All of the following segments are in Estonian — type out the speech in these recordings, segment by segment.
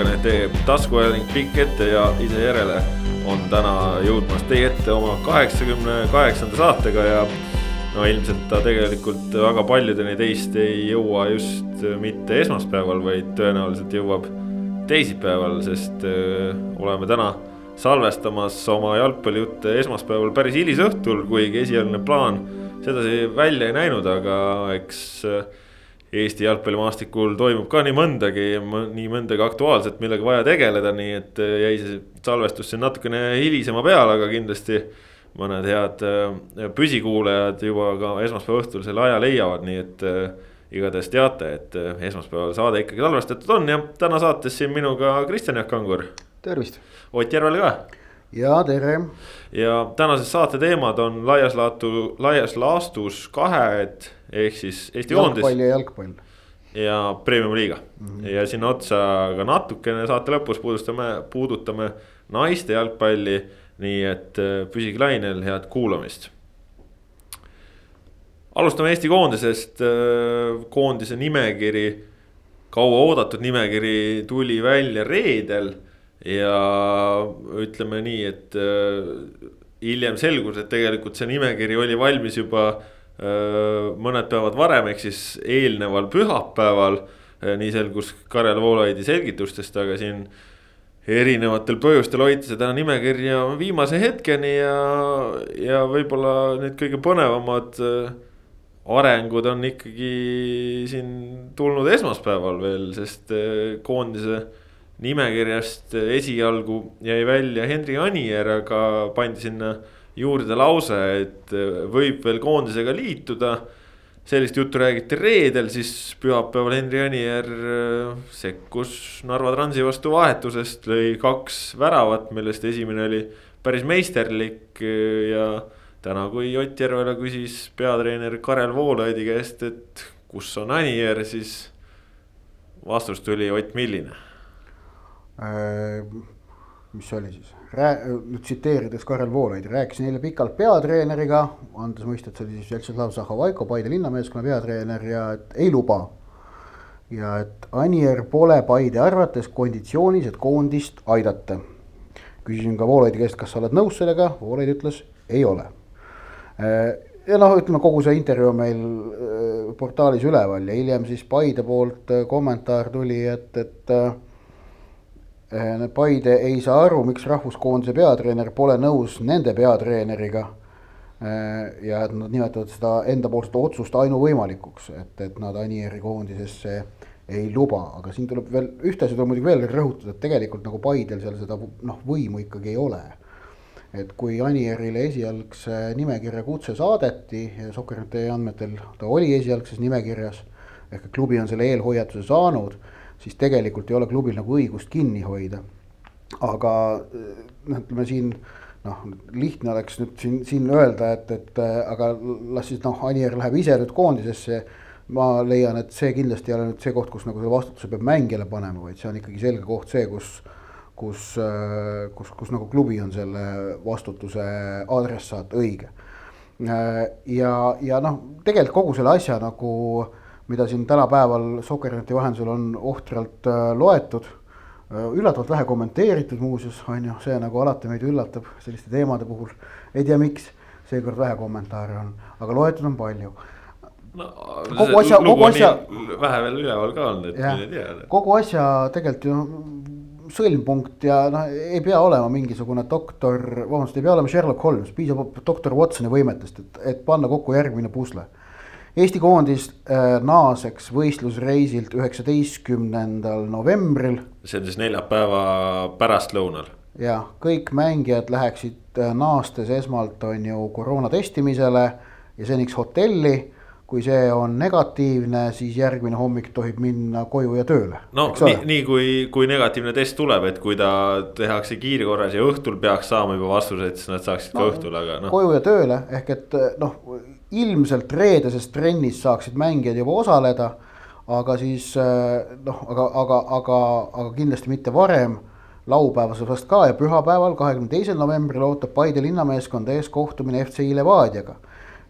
Sokkernet teeb taskuhääling pikk ette ja ise järele on täna jõudmas teie ette oma kaheksakümne kaheksanda saatega ja no ilmselt ta tegelikult väga paljudeni teist ei jõua just mitte esmaspäeval, vaid tõenäoliselt jõuab teisipäeval, sest öö, oleme täna salvestamas oma jalgpallijutte esmaspäeval päris hilisõhtul, kuigi esialgne plaan sedasi välja ei näinud, aga eks Eesti jalgpallimaastikul toimub ka nii mõndagi, nii mõndagi aktuaalset, millega vaja tegeleda, nii et jäi see salvestus siin natukene hilisema peale, aga kindlasti mõned head püsikuulajad juba ka esmaspäeva õhtul selle aja leiavad, nii et igatahes teate, et esmaspäeval saade ikkagi salvestatud on ja täna saates siin minuga Kristjan Jaak Kangur. tervist. Ott Järvel ka. ja tere. ja tänased saate teemad on laias laatu, laias laastus kahed ehk siis Eesti koondis. jalgpall ja jalgpall. ja Premium liiga mm -hmm. ja sinna otsa ka natukene saate lõpus puudutame, puudutame naiste jalgpalli. nii et püsige lainel, head kuulamist alustame Eesti koondisest, koondise nimekiri, kauaoodatud nimekiri tuli välja reedel ja ütleme nii, et hiljem selgus, et tegelikult see nimekiri oli valmis juba mõned päevad varem, ehk siis eelneval pühapäeval. nii selgus Karel Voolaidi selgitustest, aga siin erinevatel põhjustel hoiti seda nimekirja viimase hetkeni ja, ja võib-olla need kõige põnevamad arengud on ikkagi siin tulnud esmaspäeval veel, sest koondise nimekirjast esialgu jäi välja Henri Anier, aga pandi sinna juurde lause, et võib veel koondisega liituda. sellist juttu räägiti reedel, siis pühapäeval Henri Anier sekkus Narva Transi vastu vahetusest, lõi kaks väravat, millest esimene oli päris meisterlik ja täna, kui Ott Järvela küsis peatreener Karel Voolaidi käest, et kus on Anier, siis vastus tuli Ott, milline äh,? mis see oli siis, nüüd tsiteerides Karel Voolaidi, rääkisin eile pikalt peatreeneriga, andes mõista, et see oli siis Vjatšeslav Zahhovaiko, Paide linnameeskonna peatreener ja et ei luba. ja et Anier pole Paide arvates konditsioonis, et koondist aidata. küsisin ka Voolaidi käest, kas sa oled nõus sellega, Voolaid ütles ei ole ja noh, ütleme kogu see intervjuu on meil portaalis üleval ja hiljem siis Paide poolt kommentaar tuli, et, et Paide ei saa aru, miks rahvuskoondise peatreener pole nõus nende peatreeneriga. ja et nad nimetavad seda endapoolset otsust ainuvõimalikuks, et, et nad Anieri koondisesse ei luba, aga siin tuleb veel ühte asja tuleb muidugi veel rõhutada, et tegelikult nagu Paidel seal seda noh, võimu ikkagi ei ole et kui Anierile esialgse nimekirja kutse saadeti ja Sokkerneti andmetel ta oli esialgses nimekirjas. ehk klubi on selle eelhoiatuse saanud, siis tegelikult ei ole klubil nagu õigust kinni hoida. aga noh, ütleme siin noh, lihtne oleks nüüd siin, siin öelda, et, et aga las siis noh, Anier läheb ise nüüd koondisesse ma leian, et see kindlasti ei ole nüüd see koht, kus nagu selle vastutuse peab mängijale panema, vaid see on ikkagi selge koht see, kus kus, kus, kus nagu klubi on selle vastutuse adressaat õige. ja, ja noh, tegelikult kogu selle asja nagu, mida siin tänapäeval Sokkerneti vahendusel on ohtralt loetud, üllatavalt vähe kommenteeritud muuseas, on ju, see nagu alati meid üllatab selliste teemade puhul. ei tea, miks, seekord vähe kommentaare on, aga loetud on palju no kogu asja, kogu asja. vähe veel üleval ka olnud, et mine tea. kogu asja tegelikult ju sõlmpunkt ja noh, ei pea olema mingisugune doktor, vabandust, ei pea olema Sherlock Holmes, piisab doktor Watsoni võimetest, et, et panna kokku järgmine pusle. Eesti koondis äh, naaseks võistlusreisilt üheksateistkümnendal novembril. see on siis neljapäeva pärastlõunal. ja kõik mängijad läheksid äh, naastes esmalt on ju koroona testimisele ja seniks hotelli kui see on negatiivne, siis järgmine hommik tohib minna koju ja tööle. no nii, nii kui, kui negatiivne test tuleb, et kui ta tehakse kiirkorras ja õhtul peaks saama juba vastused, siis nad saaksid no, ka õhtul, aga noh. koju ja tööle ehk et noh, ilmselt reedeses trennis saaksid mängijad juba osaleda. aga siis noh, aga, aga, aga, aga kindlasti mitte varem laupäevasest ka ja pühapäeval, kahekümne teisel novembril ootab Paide linnameeskonda ees kohtumine FC Levadiaga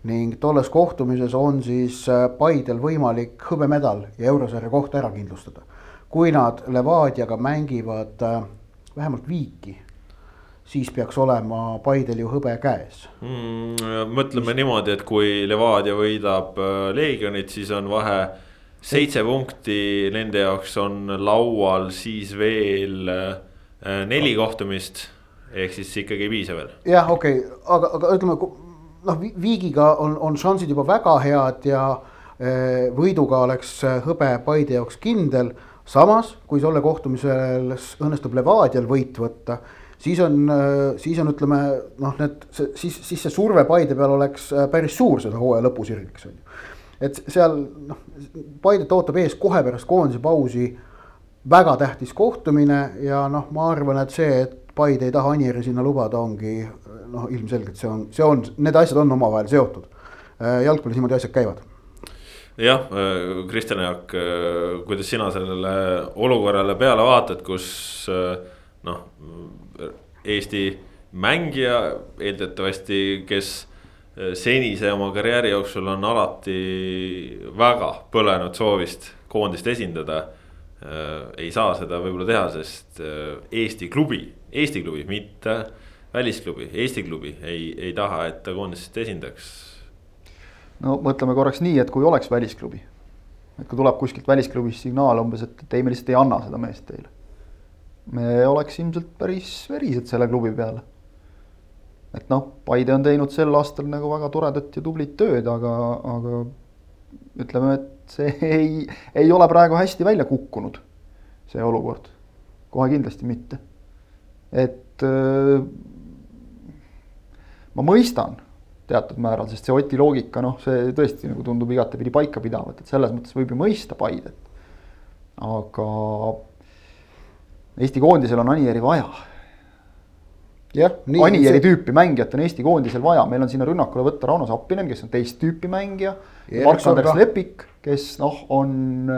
ning tolles kohtumises on siis äh, Paidel võimalik hõbemedal ja eurosarja koht ära kindlustada. kui nad Levadiaga mängivad äh, vähemalt viiki siis peaks olema Paidel ju hõbe käes mm,. mõtleme niimoodi, et kui Levadia võidab äh, Leegionit, siis on vahe seitse punkti, nende jaoks on laual siis veel äh, neli kohtumist. ehk siis ikkagi ei piisa veel. jah, okei okay., aga, aga ütleme noh, viigiga on, on šansid juba väga head ja äh, võiduga oleks hõbe Paide jaoks kindel. samas, kui selle kohtumisel õnnestub Levadial võit võtta siis on, siis on, ütleme noh, need, siis, siis see surve Paide peal oleks äh, päris suur seda hooaja lõpusirgeks on ju. et seal noh, Paidet ootab ees kohe pärast koondise pausi väga tähtis kohtumine ja noh, ma arvan, et see, et Paide ei taha Anieri sinna lubada, ongi noh, ilmselgelt see on, see on, need asjad on omavahel seotud. Äh, jalgpallis niimoodi asjad käivad jah, äh, Kristjan Jaak, kuidas sina sellele olukorrale peale vaatad, kus noh, Eesti mängija eeldatavasti, kes eh, senise oma karjääri jooksul on alati väga põlenud soovist koondist esindada. Eh, ei saa seda võib-olla teha, sest eh, Eesti klubi, Eesti klubi, mitte välisklubi, Eesti klubi ei, ei taha, et ta koondist esindaks. no mõtleme korraks nii, et kui oleks välisklubi, et kui tuleb kuskilt välisklubist signaal umbes, et, ei, me lihtsalt ei anna seda meest teile me oleks ilmselt päris verised selle klubi peale. et noh, Paide on teinud sel aastal nagu väga toredat ja tublit tööd, aga, aga ütleme, et see ei, ei ole praegu hästi välja kukkunud, see olukord. kohe kindlasti mitte. et äh, ma mõistan teatud määral, sest see Oti loogika, noh, see tõesti nagu tundub igatepidi paikapidavat, et selles mõttes võib ju mõista Paidet. aga Eesti koondisel on Anieri vaja. jah, nii. Anieri see... tüüpi mängijat on Eesti koondisel vaja, meil on sinna rünnakule võtta Rauno Sappinen, kes on teist tüüpi mängija. Mark-Andres Lepik, kes noh, on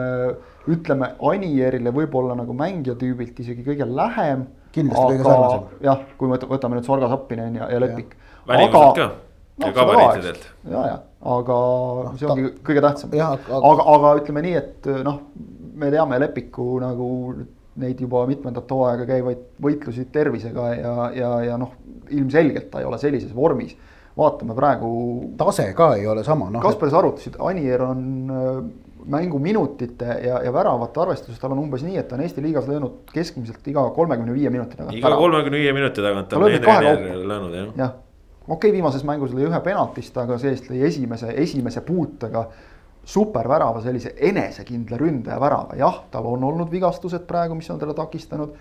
ütleme Anierile võib-olla nagu mängija tüübilt isegi kõige lähem. kindlasti kõige sarnasem. jah, kui me võtame nüüd Sorga Sappinen ja, ja Lepik. välimuselt ka no, ja gabariitidelt. ja, ja, aga no, see ongi ta... kõige tähtsam. aga, aga, aga ütleme nii, et noh, me teame Lepiku nagu neid juba mitmendat hooaega käivaid võitlusi tervisega ja, ja, ja noh, ilmselgelt ta ei ole sellises vormis. vaatame praegu. tase ka ei ole sama, noh. Kaspar, sa arutasid, Anier on äh, mänguminutite ja, ja väravate arvestuses, tal on umbes nii, et ta on Eesti liigas löönud keskmiselt iga kolmekümne viie minuti tagant. iga kolmekümne viie minuti tagant on löönud jah. jah, okei okay,, viimases mängus lõi ühe penaltist, aga see-eest lõi esimese, esimese puutega supervärava, sellise enesekindla ründaja värava, jah, tal on olnud vigastused praegu, mis on teda takistanud.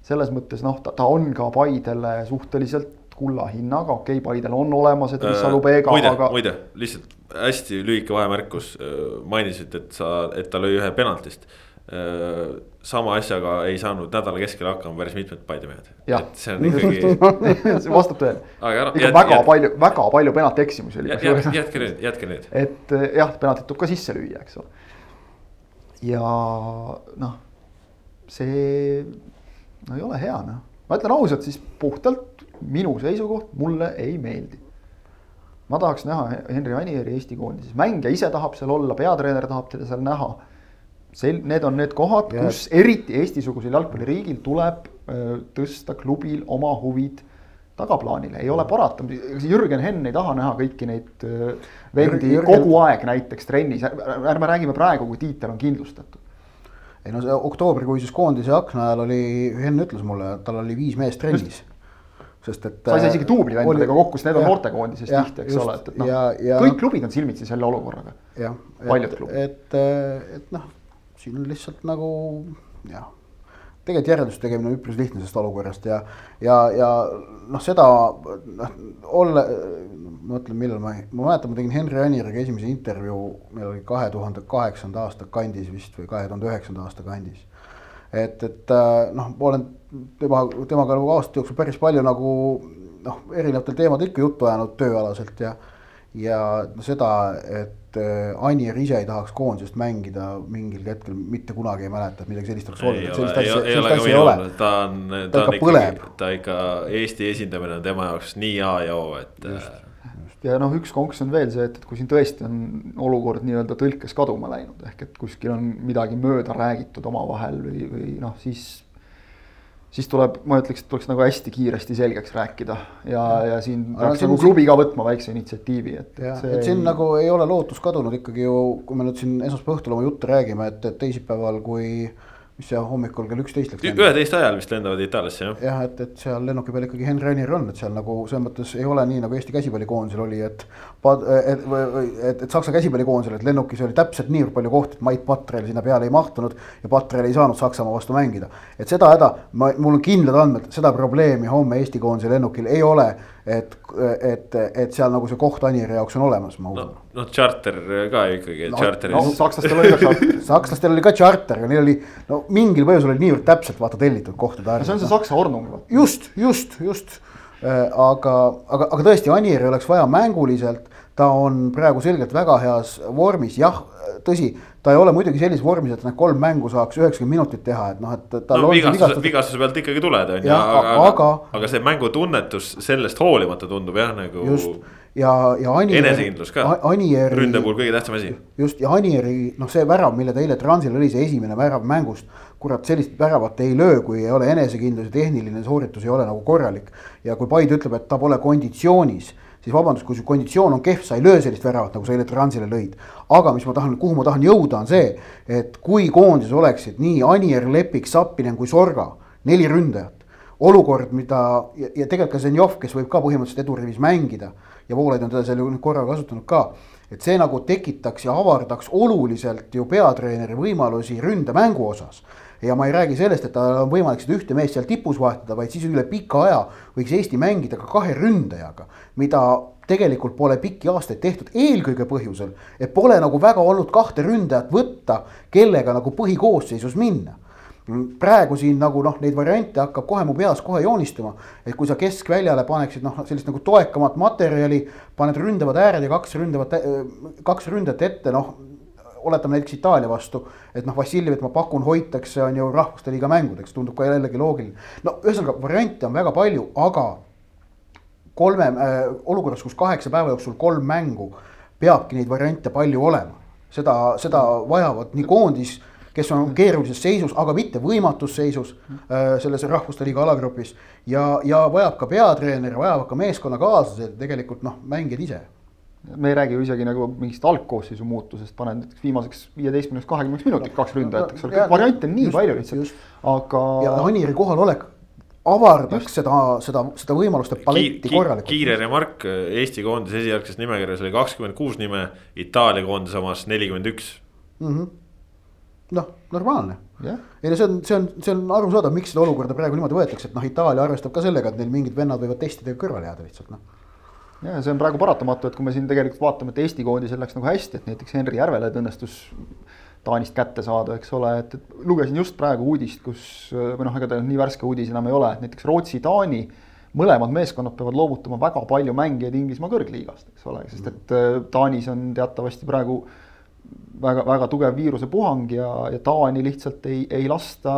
selles mõttes noh, ta, ta on ka Paidele suhteliselt kulla hinnaga, okei okay,, Paidel on olemas, et mis Alubega äh,. muide aga..., muide, lihtsalt hästi lühike vahemärkus, mainisid, et sa, et ta lõi ühe penaltist Äh, sama asjaga ei saanud nädala keskel hakkama päris mitmed Paide mehed. et see on ikkagi see vastab tõele. ikka jät, väga jät, palju, väga palju penalti eksimusi oli. jätke nüüd, jätke nüüd. et eh, jah, penaltit tuleb ka sisse lüüa, eks ole. ja noh, see no ei ole hea noh, ma ütlen ausalt, siis puhtalt minu seisukoht mulle ei meeldi. ma tahaks näha Henri Anieri Eesti koondises, mängija ise tahab seal olla, peatreener tahab teda seal näha sel-, need on need kohad, kus eriti Eesti-sugusel jalgpalliriigil tuleb öö, tõsta klubil oma huvid tagaplaanile, ei ole parata, Jürgen Henn ei taha näha kõiki neid öö, vendi Jürgen... kogu aeg näiteks trennis, ärme räägime praegu, kui tiitel on kindlustatud. ei no see oktoobrikuises koondise akna ajal oli, Henn ütles mulle, tal oli viis meest trennis sest et. sa ei saa isegi duubli vendadega kokku, sest need on noortekoondises tihti, eks ole, et, et noh, kõik klubid on silmitsi selle olukorraga. paljud klubid. et, et, et noh siin on lihtsalt nagu jah, tegelikult järelduse tegemine on üpris lihtne sellest olukorrast ja, ja, ja noh, seda noh, olla, mõtlen, millal ma, ma mäletan, ma tegin Henri Aniriga esimese intervjuu, meil oli kahe tuhande kaheksanda aasta kandis vist või kahe tuhande üheksanda aasta kandis. et, et äh, noh, ma olen tema, temaga nagu aastate jooksul päris palju nagu noh, erinevatel teemadel ikka juttu ajanud tööalaselt ja, ja no seda, et et äh, Anier ise ei tahaks koondisest mängida mingil hetkel mitte kunagi ei mäleta, et midagi sellist oleks olnud, et sellist asja, sellist asja ei ole. ta on, ta, on ikkagi, ta ikka Eesti esindamine on tema jaoks nii A ja O, et. just ja noh, üks konks on veel see, et, et kui siin tõesti on olukord nii-öelda tõlkes kaduma läinud, ehk et kuskil on midagi mööda räägitud omavahel või, või noh, siis siis tuleb, ma ütleks, et tuleks nagu hästi kiiresti selgeks rääkida ja, ja siin peaks nagu klubi ka võtma väikse initsiatiivi, et. et siin ei... nagu ei ole lootus kadunud ikkagi ju, kui me nüüd siin esmaspäeva õhtul oma juttu räägime, et, et teisipäeval, kui mis see hommikul kell üksteist läks. üheteist ajal vist lendavad Itaaliasse jah. jah, et, et seal lennuki peal ikkagi Henri Anier on, et seal nagu selles mõttes ei ole nii nagu Eesti käsipallikoondisel oli, et. et, et, et Saksa käsipallikoondisel, et lennukis oli täpselt niivõrd palju kohti, et Mait Patrel sinna peale ei mahtunud. ja Patrel ei saanud Saksamaa vastu mängida, et seda häda, ma, mul on kindlad andmed, seda probleemi homme Eesti koondise lennukil ei ole et, et, et seal nagu see koht Aniri jaoks on olemas, ma usun no,. noh, charter ka ikkagi no,, charter'is no,. sakslastel oli ka charter sakslastel oli ka charter, aga neil oli no mingil põhjusel oli niivõrd täpselt vaata tellitud kohtade arv. see on see Saksa ornung. just, just, just äh, aga, aga, aga tõesti, Aniri oleks vaja mänguliselt, ta on praegu selgelt väga heas vormis, jah, tõsi ta ei ole muidugi sellises vormis, et need kolm mängu saaks üheksakümmend minutit teha, et noh, et. no vigastuse, vigastuse pealt ikkagi tuled, on ju, aga, aga, aga see mängutunnetus sellest hoolimata tundub jah, nagu. just ja, ja Anier. enesekindlus ka. Anieri. ründe puhul kõige tähtsam asi. just ja Anieri, noh, see värav, mille ta eile Transil oli, see esimene värav mängust. kurat, sellist väravat ei löö, kui ei ole enesekindlus ja tehniline sooritus ei ole nagu korralik. ja kui Paide ütleb, et ta pole konditsioonis siis vabandust, kui su konditsioon on kehv, sa ei löö sellist väravat, nagu sa eile Transile lõid. aga mis ma tahan, kuhu ma tahan jõuda, on see, et kui koondises oleksid nii Anier, Lepik, Sappinen kui Sorga, neli ründajat. olukord, mida ja, ja tegelikult ka Zenjov, kes võib ka põhimõtteliselt edurivis mängida ja Voolaid on teda seal ju korra kasutanud ka. et see nagu tekitaks ja avardaks oluliselt ju peatreeneri võimalusi ründemängu osas ja ma ei räägi sellest, et tal on võimalik seda ühte meest seal tipus vahetada, vaid siis üle pika aja võiks Eesti mängida ka kahe ründajaga, mida tegelikult pole pikki aastaid tehtud, eelkõige põhjusel, et pole nagu väga olnud kahte ründajat võtta, kellega nagu põhikoosseisus minna praegu siin nagu noh, neid variante hakkab kohe mu peas kohe joonistuma. et kui sa keskväljale paneksid noh, sellist nagu toekamat materjali, paned ründavad ääred ja kaks ründavat, kaks ründajat ette, noh oletame näiteks Itaalia vastu, et noh, Vassiljevit ma pakun, hoitakse, on ju rahvuste liiga mängudeks, tundub ka jällegi loogiline. no ühesõnaga variante on väga palju, aga kolme äh, olukorras, kus kaheksa päeva jooksul kolm mängu, peabki neid variante palju olema. seda, seda vajavad nii koondis, kes on keerulises seisus, aga mitte võimatus seisus äh, selles rahvuste liiga alagrupis. ja, ja vajab ka peatreener, vajavad ka meeskonnakaaslased, tegelikult noh, mängijad ise me ei räägi ju isegi nagu mingist algkoosseisu muutusest, panen näiteks viimaseks viieteistkümneks, kahekümneks minutiks kaks ründajat, eks ole, variante on nii just, palju lihtsalt, aga. ja Aniri kohalolek avardaks just. seda, seda, seda võimaluste paletti ki, korralikult. kiire remark, Eesti koondise esialgses nimekirjas oli kakskümmend kuus nime, Itaalia koondise omas nelikümmend üks. Mhm. noh, normaalne yeah.. ei no see on, see on, see on arusaadav, miks seda olukorda praegu niimoodi võetakse, et noh, Itaalia arvestab ka sellega, et neil mingid vennad võivad testidega kõrvale jääda lihtsalt noh ja see on praegu paratamatu, et kui me siin tegelikult vaatame, et Eesti koondisel läks nagu hästi, et näiteks Henri Järvele õnnestus Taanist kätte saada, eks ole, et, et lugesin just praegu uudist, kus või noh, ega ta nii värske uudis enam ei ole, et näiteks Rootsi-Taani mõlemad meeskonnad peavad loovutama väga palju mängijaid Inglismaa kõrgliigast, eks ole, sest et äh, Taanis on teatavasti praegu väga, väga tugev viirusepuhang ja, ja Taani lihtsalt ei, ei lasta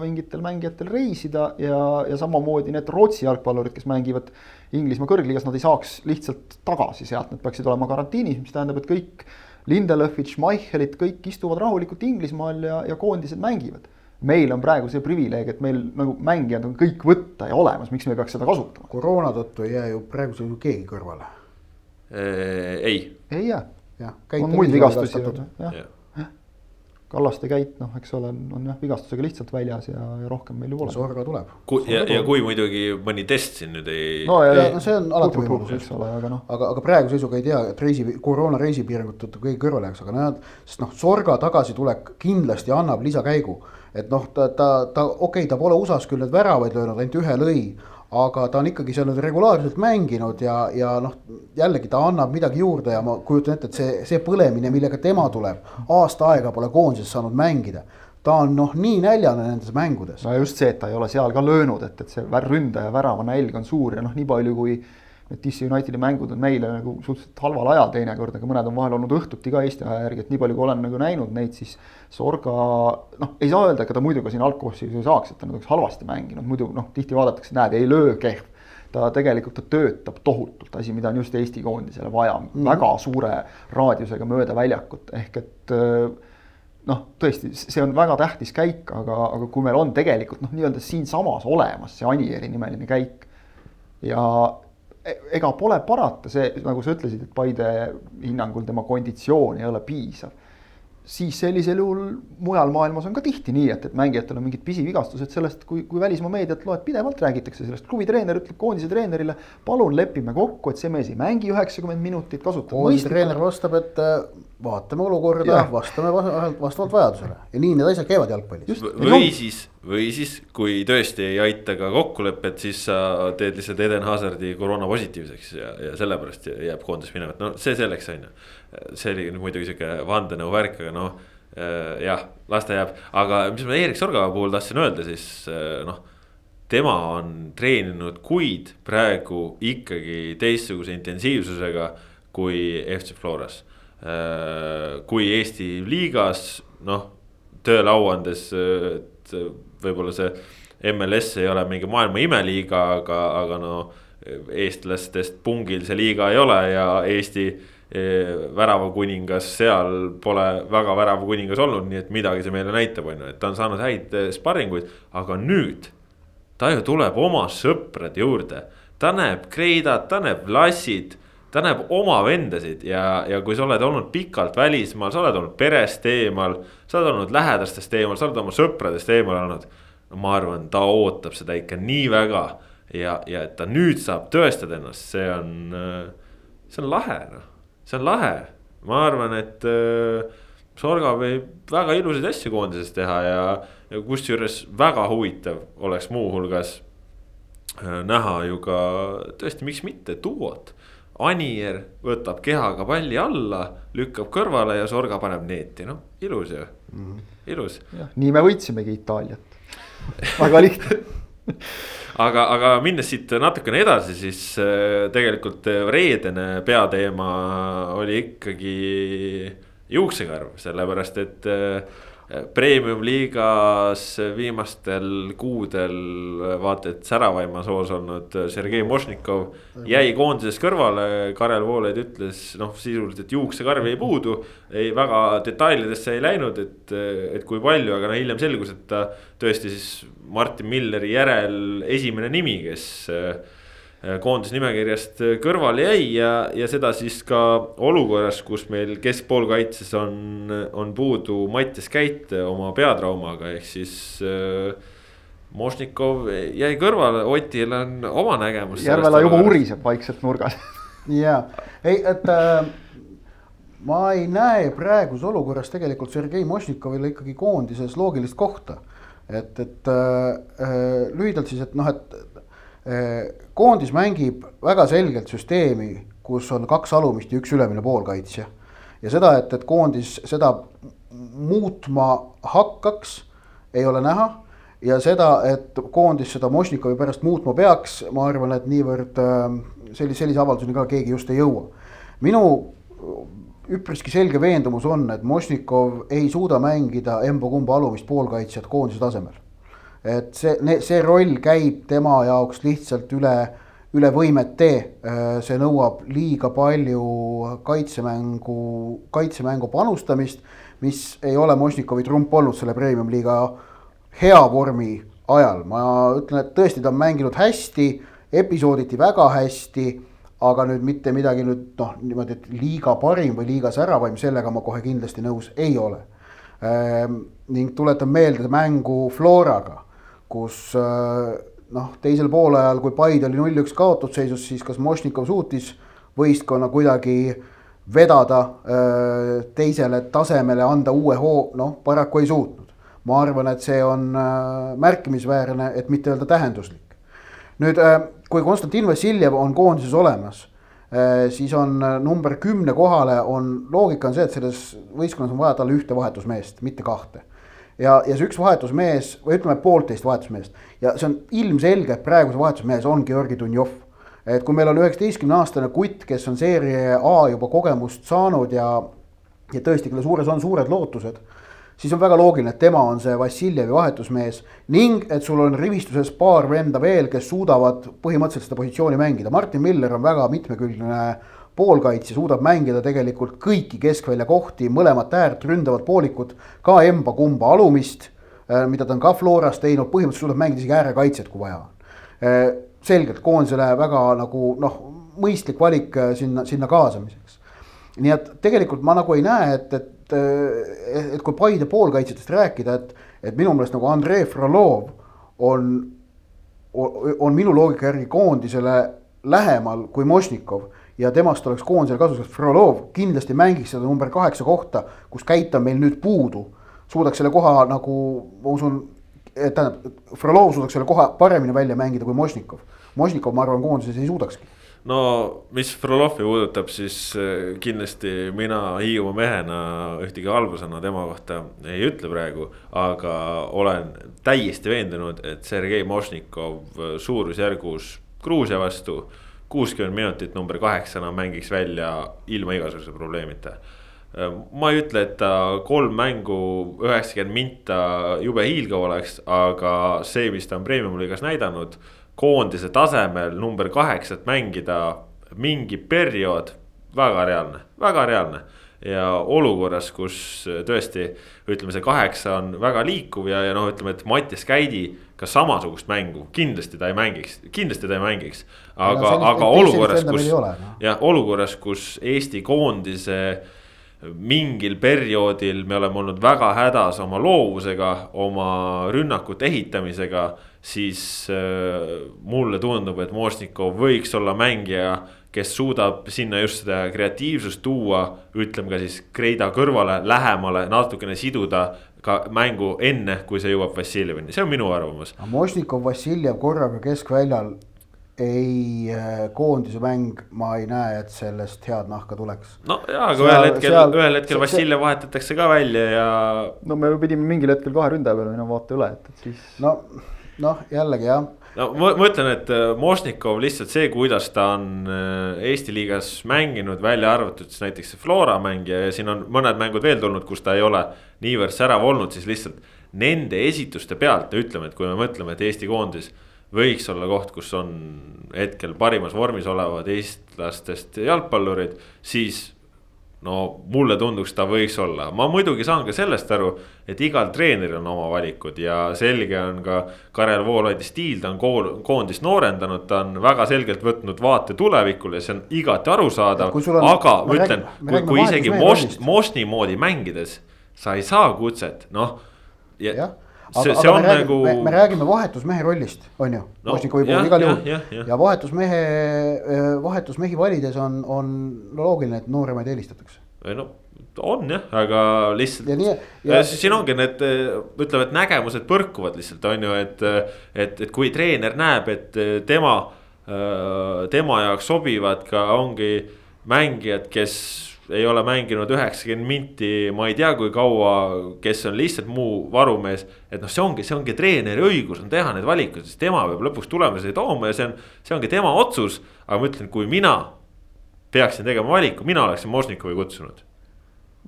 mingitel mängijatel reisida ja, ja samamoodi need Rootsi jalgpallurid, kes mängivad Inglismaa kõrgliigas, nad ei saaks lihtsalt tagasi sealt, nad peaksid olema karantiinis, mis tähendab, et kõik Lindelöfid, Schmeichelid, kõik istuvad rahulikult Inglismaal ja, ja koondised mängivad. meil on praegu see privileeg, et meil nagu mängijad on kõik võtta ja olemas, miks me peaks seda kasutama? koroona tõttu ei jää ju praegusel juhul keegi kõrvale. ei. ei jää jah. on muid vigastusi, jah. Kallaste käit, noh, eks ole, on jah vigastusega lihtsalt väljas ja, ja rohkem meil ju pole. Sorga tuleb. ja, ja kui muidugi mõni test siin nüüd ei. no ja, ja no see on alati võimalus, eks ole, aga noh. aga, aga praeguse seisuga ei tea, et reisi, koroona reisipiirangute tõttu keegi kõrvale jääks, aga nad, sest noh, Sorga tagasitulek kindlasti annab lisakäigu. et noh, ta, ta, ta okei okay,, ta pole USA-s küll need väravaid löönud, ainult ühe lõi aga ta on ikkagi seal nüüd regulaarselt mänginud ja, ja noh, jällegi ta annab midagi juurde ja ma kujutan ette, et see, see põlemine, millega tema tuleb, aasta aega pole koondises saanud mängida. ta on noh, nii näljane nendes mängudes. no just see, et ta ei ole seal ka löönud, et, et see ründaja värava nälg on suur ja noh, nii palju kui Need DC Unitedi mängud on meile nagu suhteliselt halval ajal teinekord, aga mõned on vahel olnud õhtuti ka Eesti aja järgi, et nii palju, kui olen nagu näinud neid, siis Sorga noh, ei saa öelda, ega ta muidu ka siin algkoosseisus ei saaks, et ta nüüd oleks halvasti mänginud, muidu noh, tihti vaadatakse, näed, ei löö kehv. ta tegelikult, ta töötab tohutult, asi, mida on just Eesti koondisele vaja mm, -hmm. väga suure raadiusega mööda väljakut, ehk et noh, tõesti, see on väga tähtis käik, aga, aga kui meil on tegelikult noh, nii-öelda siinsamas olemas see Anieri nimeline käik ja ega pole parata, see nagu sa ütlesid, et Paide hinnangul tema konditsioon ei ole piisav siis sellisel juhul mujal maailmas on ka tihti nii, et, et mängijatel on mingid pisivigastused sellest, kui, kui välismaa meediat loed, pidevalt räägitakse sellest. klubi treener ütleb koondise treenerile, palun lepime kokku, et see mees ei mängi üheksakümmend minutit, kasutab. koondise treener vastab, et äh, vaatame olukorda, vastame vastavalt vajadusele ja nii need asjad käivad jalgpallis. või siis, või siis, kui tõesti ei aita ka kokkulepet, siis sa teed lihtsalt Eden Hazardi koroona positiivseks ja, ja sellepärast jääb koondis minema, et no see selleks on ju see oli nüüd muidugi sihuke vandenõu värk, aga noh äh, jah, las ta jääb, aga mis ma Erik Sorga puhul tahtsin öelda, siis äh, noh. tema on treeninud kuid praegu ikkagi teistsuguse intensiivsusega kui FC Floras. Äh, kui Eesti liigas, noh tööleauandes, et võib-olla see MLS ei ole mingi maailma imeliiga, aga, aga no eestlastest pungil see liiga ei ole ja Eesti väravakuningas seal pole väga väravakuningas olnud, nii et midagi see meile näitab, on ju, et ta on saanud häid eh, sparringuid, aga nüüd. ta ju tuleb oma sõprade juurde, ta näeb Kreidat, ta näeb Lassit ta näeb oma vendasid ja, ja kui sa oled olnud pikalt välismaal, sa oled olnud perest eemal. sa oled olnud lähedastest eemal, sa oled oma sõpradest eemal olnud. ma arvan, ta ootab seda ikka nii väga ja, ja et ta nüüd saab tõestada ennast, see on, see on lahe noh see on lahe, ma arvan, et äh, Sorga võib väga ilusaid asju koondises teha ja, ja kusjuures väga huvitav oleks muuhulgas äh, näha ju ka tõesti, miks mitte duot. Anier võtab kehaga palli alla, lükkab kõrvale ja Sorga paneb neeti, noh ilus ju mm, -hmm. ilus. nii me võitsimegi Itaaliat väga lihtne aga, aga minnes siit natukene edasi, siis äh, tegelikult äh, reedene peateema oli ikkagi juuksekarv, sellepärast et äh, Premium-liigas viimastel kuudel vaata et säravaimas hoos olnud Sergei Mošnikov jäi koondises kõrvale. Karel Voolaid ütles noh, sisuliselt, et juuksekarvi ei puudu. ei väga detailidesse ei läinud, et, et kui palju, aga no hiljem selgus, et ta tõesti siis Martin Milleri järel esimene nimi, kes koondisnimekirjast äh, kõrvale jäi ja, ja seda siis ka olukorras, kus meil keskpoolkaitses on, on puudu Mattias Käit oma peatraumaga, ehk siis äh,. Mošnikov jäi kõrvale, Otil on oma nägemus. Järvela juba uriseb vaikselt nurgas ja, ei, et äh, ma ei näe praeguses olukorras tegelikult Sergei Mošnikovile ikkagi koondises loogilist kohta. et, et äh, äh lühidalt siis, et noh, et koondis mängib väga selgelt süsteemi, kus on kaks alumist ja üks ülemine poolkaitsja. ja seda, et, et koondis seda muutma hakkaks, ei ole näha. ja seda, et koondis seda Mošnikovi pärast muutma peaks, ma arvan, et niivõrd sellise, sellise avalduseni ka keegi just ei jõua. minu üpriski selge veendumus on, et Mošnikov ei suuda mängida emba-kumba alumist poolkaitsjat koondise tasemel et see, see roll käib tema jaoks lihtsalt üle, üle võimete. Äh, see nõuab liiga palju kaitsemängu, kaitsemängu panustamist, mis ei ole Mošnikovi trump olnud selle premium-liiga hea vormi ajal. ma ütlen, et tõesti, ta on mänginud hästi, episooditi väga hästi aga nüüd mitte midagi nüüd noh, niimoodi, et liiga parim või liiga säravaim, sellega ma kohe kindlasti nõus ei ole ehm,. ning tuletan meelde mängu Floraga kus äh, noh, teisel poolajal, kui Paide oli null-üks kaotusseisus, siis kas Mošnikov suutis võistkonna kuidagi vedada äh, teisele tasemele, anda uue hoo, noh, paraku ei suutnud. ma arvan, et see on äh, märkimisväärne, et mitte öelda tähenduslik. nüüd, kui Konstantin Vassiljev on koondises olemas, siis on number kümne kohale on, loogika on see, et selles võistkonnas on vaja talle ühte vahetusmeest, mitte kahte ja, ja see üks vahetusmees või ütleme, poolteist vahetusmeest ja see on ilmselge, et praeguse vahetusmees on Georgi Dunjov. et kui meil on üheksateistkümne aastane kutt, kes on seeria A juba kogemust saanud ja, ja tõesti, kelle suures on suured lootused, siis on väga loogiline, et tema on see Vassiljevi vahetusmees ning et sul on rivistuses paar venda veel, kes suudavad põhimõtteliselt seda positsiooni mängida. Martin Miller on väga mitmekülgne poolkaitsja, suudab mängida tegelikult kõiki keskvälja kohti, mõlemat äärt, ründavad poolikud, ka emba-kumba alumist, äh, mida ta on ka Floras teinud, põhimõtteliselt suudab mängida isegi äärekaitset, kui vaja on. Äh, selgelt koondisele väga nagu noh, mõistlik valik äh, sinna, sinna kaasamiseks. nii et tegelikult ma nagu ei näe, et, et et, et kui Paide poolkaitsjatest rääkida, et, et minu meelest nagu Andrei Frolov on, on minu loogika järgi koondisele lähemal kui Mošnikov ja temast oleks koondisele kasu, sest Frolov kindlasti mängiks seda number kaheksa kohta, kus käita meil nüüd puudu. suudaks selle koha nagu, ma usun, tähendab, Frolov suudaks selle koha paremini välja mängida kui Mošnikov. Mošnikov, ma arvan, koondises ei suudakski no mis Frolovi puudutab, siis äh, kindlasti mina Hiiumaa mehena ühtegi halba sõna tema kohta ei ütle praegu. aga olen täiesti veendunud, et Sergei Mošnikov suurusjärgus Gruusia vastu kuuskümmend minutit number kaheksana mängiks välja ilma igasuguse probleemita ma ei ütle, et ta kolm mängu üheksakümmend minta jube hiilgav oleks, aga see, mis ta on premium-liigas näidanud koondise tasemel number kaheksat mängida mingi periood, väga reaalne, väga reaalne. Ja olukorras, kus tõesti ütleme, see kaheksa on väga liikuv ja, ja noh, ütleme, et Mattias Käidi ka samasugust mängu kindlasti ta ei mängiks, kindlasti ta ei mängiks. aga, aga olukorras, kus no. jah, olukorras, kus Eesti koondise mingil perioodil me oleme olnud väga hädas oma loovusega, oma rünnakute ehitamisega siis äh, mulle tundub, et Mošnikov võiks olla mängija, kes suudab sinna just seda kreatiivsust tuua, ütleme ka siis Kreida kõrvale, lähemale, natukene siduda ka mängu enne, kui see jõuab Vassiljevini, see on minu arvamus. Mošnikov, Vassiljev korraga keskväljal ei, äh, koondise mäng, ma ei näe, et sellest head nahka tuleks. no jaa, aga ühel hetkel, ühel hetkel Vassiljev vahetatakse ka välja ja. no me pidime mingil hetkel kahe ründaja peale minema vaata üle, et, et siis. no noh, jällegi jah. No ma, ma ütlen, et äh, Mošnikov lihtsalt see, kuidas ta on äh, Eesti liigas mänginud, välja arvatud siis näiteks see Flora mängija ja siin on mõned mängud veel tulnud, kus ta ei ole niivõrd särav olnud, siis lihtsalt. Nende esituste pealt ütleme, et kui me mõtleme, et Eesti koondis võiks olla koht, kus on hetkel parimas vormis olevad eestlastest jalgpallurid, siis no mulle tunduks, ta võiks olla, ma muidugi saan ka sellest aru, et igal treeneril on oma valikud ja selge on ka. Karel Voolaidi stiil, ta on kool, koondist noorendanud, ta on väga selgelt võtnud vaate tulevikule, see on igati arusaadav. aga ma ütlen, kui, kui isegi Most, Mostni moodi mängides sa ei saa kutset, noh. ja see, see on me räägime, nagu. me räägime vahetusmehe rollist, on ju no,. Mošnikovi puhul igal juhul ja, ja, ja vahetusmehe, vahetusmehi valides on, on loogiline, et nooremaid eelistatakse. no on jah, aga lihtsalt. Ja, ja siin ongi need, ütleme, et nägemused põrkuvad lihtsalt on ju, et, et, et kui treener näeb, et tema, tema jaoks sobivad ka ongi mängijad, kes ei ole mänginud üheksakümmend minti, ma ei tea, kui kaua, kes on lihtsalt muu varumees. et noh, see ongi, see ongi treeneri õigus on teha need valikud, sest tema peab lõpuks tulemusi tooma ja see on, see ongi tema otsus. aga ma ütlen, kui mina peaksin tegema valiku, mina oleksin Možnikovi kutsunud.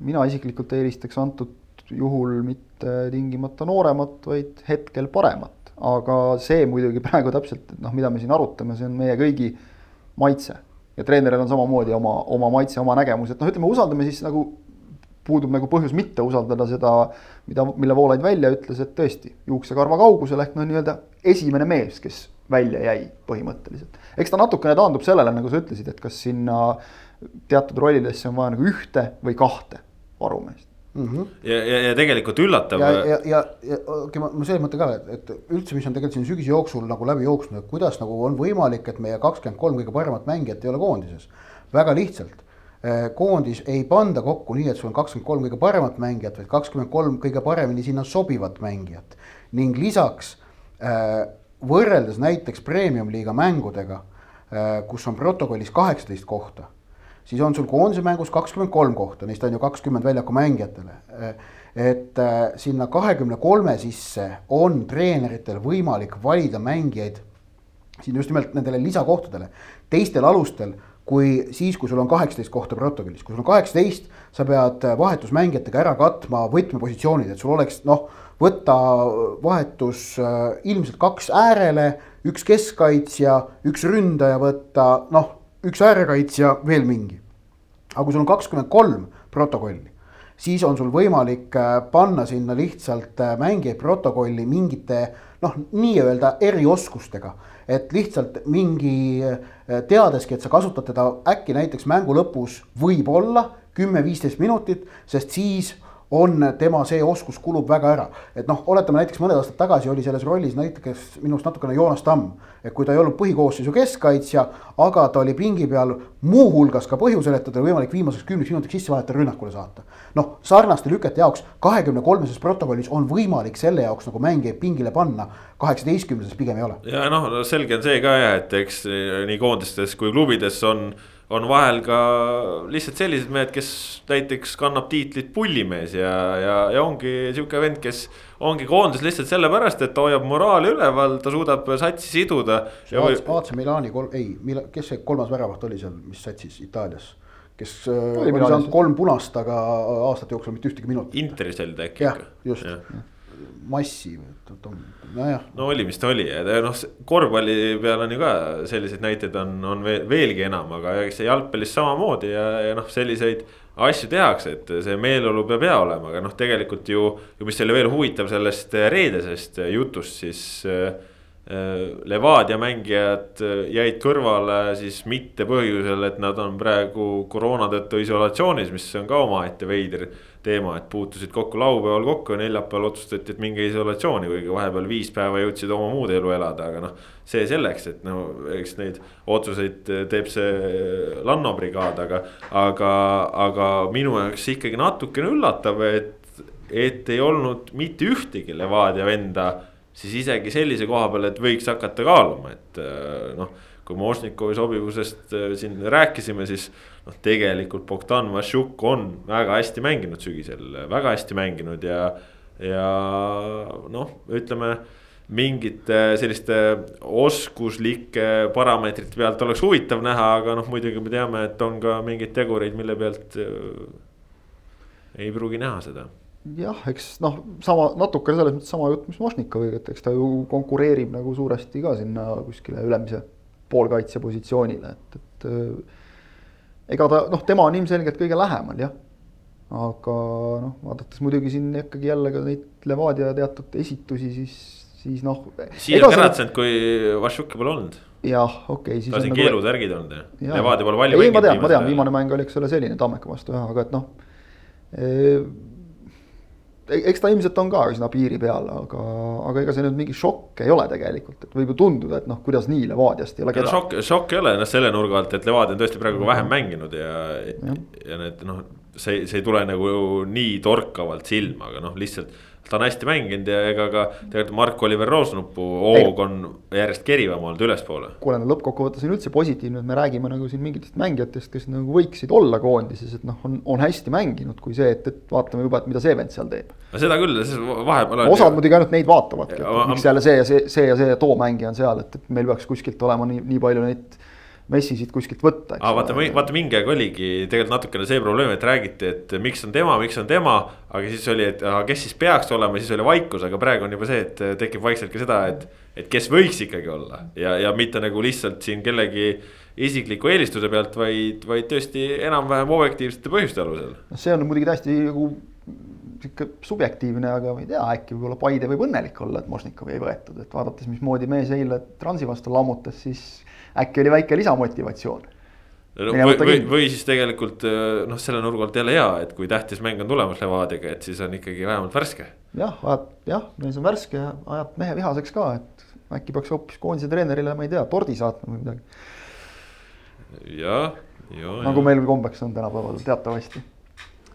mina isiklikult eelistaks antud juhul mitte tingimata nooremat, vaid hetkel paremat. aga see muidugi praegu täpselt, noh, mida me siin arutame, see on meie kõigi maitse ja treeneril on samamoodi oma, oma maitse, oma nägemus, et noh, ütleme, usaldame siis nagu, puudub nagu põhjus mitte usaldada seda, mida, mille Voolaid välja ütles, et tõesti, juuksekarva kaugusel ehk noh, nii-öelda esimene mees, kes välja jäi põhimõtteliselt. eks ta natukene taandub sellele, nagu sa ütlesid, et kas sinna teatud rollidesse on vaja nagu ühte või kahte varumeest mm. -hmm. ja, ja, ja tegelikult üllatav. ja, ja, ja, ja okei, ma, ma selles mõttes ka, et, et üldse, mis on tegelikult siin sügise jooksul nagu läbi jooksnud, et kuidas nagu on võimalik, et meie kakskümmend kolm kõige paremat mängijat ei ole koondises. väga lihtsalt, eh, koondis ei panda kokku nii, et sul on kakskümmend kolm kõige paremat mängijat, vaid kakskümmend kolm kõige paremini sinna sobivat mängijat. ning lisaks eh, võrreldes näiteks premium-liiga mängudega, eh, kus on protokollis kaheksateist kohta siis on sul koondise mängus kakskümmend kolm kohta, neist on ju kakskümmend väljaku mängijatele. et äh, sinna kahekümne kolme sisse on treeneritel võimalik valida mängijaid siin just nimelt nendele lisakohtadele. teistel alustel kui siis, kui sul on kaheksateist kohta protokollis, kui sul on kaheksateist, sa pead vahetusmängijatega ära katma võtmepositsioonid, et sul oleks noh, võtta vahetus äh, ilmselt kaks äärele, üks keskkaitsja, üks ründaja võtta, noh, üks äärekaitsja, veel mingi. aga kui sul on kakskümmend kolm protokolli, siis on sul võimalik äh, panna sinna lihtsalt äh, mängijaid protokolli mingite noh, nii-öelda erioskustega et lihtsalt mingi äh, teadeski, et sa kasutad teda äkki näiteks mängu lõpus võib-olla kümme-viisteist minutit, sest siis on tema see oskus kulub väga ära. et noh, oletame näiteks mõned aastad tagasi oli selles rollis näiteks minu arust natukene Joonas Tamm. et kui ta ei olnud põhikoosseisu keskkaitsja, aga ta oli pingi peal muuhulgas ka põhjusel, et teda oli võimalik viimaseks kümneks minutiks sisse vahetada rünnakule saata. noh, sarnaste lükete jaoks kahekümne kolmeses protokollis on võimalik selle jaoks nagu mängijaid pingile panna. kaheksateistkümneses pigem ei ole. ja noh, selge on see ka jah, et eks nii koondistes kui klubides on on vahel ka lihtsalt sellised mehed, kes näiteks kannab tiitlit pullimees ja, ja, ja ongi sihuke vend, kes ongi koondises lihtsalt sellepärast, et ta hoiab moraali üleval, ta suudab satsi siduda. AC või... Milani kolm, ei, kes see kolmas väravaht oli seal, mis satsis Itaalias? kes äh, oli saanud kolm punast, aga aastate jooksul mitte ühtegi minutit. Interis oli ta äkki ikka. just ja massi, nojah. no oli, mis ta oli, noh korvpalli peal on ju ka selliseid näiteid on, on veel, veelgi enam, aga eks see jalgpallis samamoodi ja, ja noh, selliseid asju tehakse, et see meeleolu peab hea olema, aga noh, tegelikult ju, ju mis oli veel huvitav sellest reedesest jutust, siis äh, Levadia mängijad jäid kõrvale siis mitte põhjusel, et nad on praegu koroona tõttu isolatsioonis, mis on ka omaette veider teema, et puutusid kokku laupäeval kokku ja neljapäeval otsustati, et minge isolatsiooni, kuigi vahepeal viis päeva jõudsid oma muud elu elada, aga noh. see selleks, et no eks neid otsuseid teeb see Lanno brigaad, aga, aga, aga minu jaoks ikkagi natukene üllatav, et, et ei olnud mitte ühtegi Levadia venda siis isegi sellise koha peal, et võiks hakata kaaluma, et noh kui me Ožnikovi sobivusest äh, siin rääkisime, siis noh, tegelikult Bogdan Vašjuk on väga hästi mänginud sügisel, väga hästi mänginud ja, ja noh, ütleme mingite selliste oskuslike parameetrite pealt oleks huvitav näha, aga noh, muidugi me teame, et on ka mingeid tegureid, mille pealt äh, ei pruugi näha seda. Jah, eks noh, sama natukene selles mõttes sama jutt, mis Mošnikoviga, et eks ta ju konkureerib nagu suuresti ka sinna kuskile ülemise poolkaitsja positsioonile, et, et äh, ega ta noh, tema on ilmselgelt kõige lähemal jah. aga noh, vaadates muidugi siin ikkagi jälle ka neid Levadia teatud esitusi, siis, siis noh. siia käratsenud, kui Vašuki pole olnud. jah, okei okay,. tal siin nagu... keelutärgid olnud ja, ja. Levadia pole mänginud. ei, ma tean, ma tean, viimane mäng oli, eks ole, selline Tammeka vastu jah, aga et noh eks ta ilmselt on ka üsna piiri peal, aga, aga ega see nüüd mingi šokk ei ole tegelikult, et võib ju tunduda, et noh, kuidas nii Levadiast ei ole kedagi. šokk, šokk ei ole noh selle nurga alt, et Levadia on tõesti praegu vähem mänginud ja, ja, ja need noh, see, see ei tule nagu nii torkavalt silma, aga noh, lihtsalt ta on hästi mänginud ja ega ka tegelikult Mark-Oliver Roosnupu hoog on järjest kerivam olnud ülespoole. kuule, no lõppkokkuvõttes on üldse positiivne, et me räägime nagu siin mingitest mängijatest, kes nagu võiksid olla koondises, et noh, on, on hästi mänginud, kui see, et, et vaatame juba, et mida see vend seal teeb. no seda küll, vahepeal on. osad muidugi ainult neid vaatavadki, et miks jälle see ja see, see ja see too mängija on seal, et, et meil peaks kuskilt olema nii, nii palju neid Messi siit kuskilt võtta. aga vaata, vaata mingi aeg oligi tegelikult natukene see probleem, et räägiti, et miks on tema, miks on tema. aga siis oli, et aga kes siis peaks olema, siis oli vaikus, aga praegu on juba see, et tekib vaikselt ka seda, et. et kes võiks ikkagi olla ja, ja mitte nagu lihtsalt siin kellegi isikliku eelistuse pealt, vaid, vaid tõesti enam-vähem objektiivsete põhjuste alusel. noh, see on muidugi täiesti nagu sihuke subjektiivne, aga ma ei tea, äkki võib-olla Paide võib õnnelik olla, et Mošnikovi ei võetud, et vaadates, mismoodi mees eile Transi vastu lammutas, siis äkki oli väike lisamotivatsioon. No, või, või, või siis tegelikult äh, noh, selle nurga alt jälle hea, et kui tähtis mäng on tulemas Levadiaga, et siis on ikkagi vähemalt värske. jah, jah, mees on värske ja ajab mehe vihaseks ka, et äkki peaks hoopis koondise treenerile, ma ei tea, tordi saatma või midagi. jah, ja. nagu meil kombeks on tänapäeval teatavasti.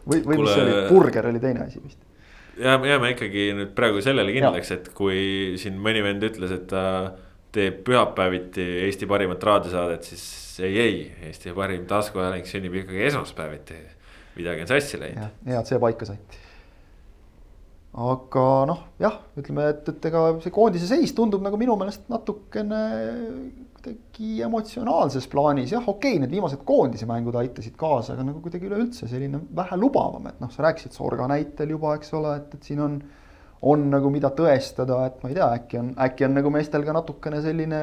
või, või Kule... mis see oli, burger oli teine asi vist jääme, jääme ikkagi nüüd praegu sellele kindlaks, et kui siin mõni vend ütles, et ta teeb pühapäeviti Eesti parimat raadiosaadet, siis ei, ei, Eesti parim taskuhääling sünnib ikkagi esmaspäeviti. midagi on sassi läinud. hea, et see paika sai. aga noh, jah, ütleme, et, et ega see koondise seis tundub nagu minu meelest natukene kuidagi emotsionaalses plaanis, jah, okei okay,, need viimased koondise mängud aitasid kaasa, aga nagu kuidagi üleüldse selline vähelubavam, et noh, sa rääkisid Sorga näitel juba, eks ole, et, et siin on on nagu mida tõestada, et ma ei tea, äkki on, äkki on nagu meestel ka natukene selline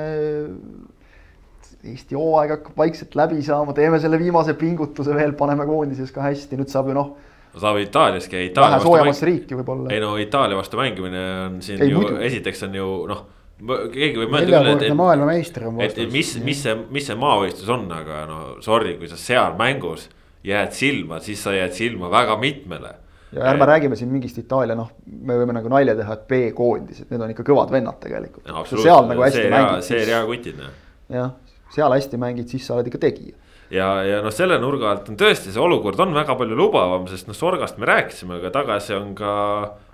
Eesti hooaeg hakkab vaikselt läbi saama, teeme selle viimase pingutuse veel, paneme koondises ka hästi, nüüd saab ju noh. saab Itaalias käia. vähe soojemat riiki võib-olla. ei no Itaalia vastu mängimine on siin ei, ju, esiteks on ju noh keegi võib mõelda küll, et, et maailmameister on vastas. et mis, mis see, mis see maavõistlus on, aga no sorry, kui sa seal mängus jääd silma, siis sa jääd silma väga mitmele. Ja ärme räägime siin mingist Itaalia, noh, me võime nagu nalja teha, et B-koondised, need on ikka kõvad vennad tegelikult no,. seal nagu hästi mängid. seeria kutid, noh. jah seal hästi mängid, siis sa oled ikka tegija. ja, ja noh, selle nurga alt on tõesti see olukord on väga palju lubavam, sest noh, Sorgast me rääkisime, aga tagasi on ka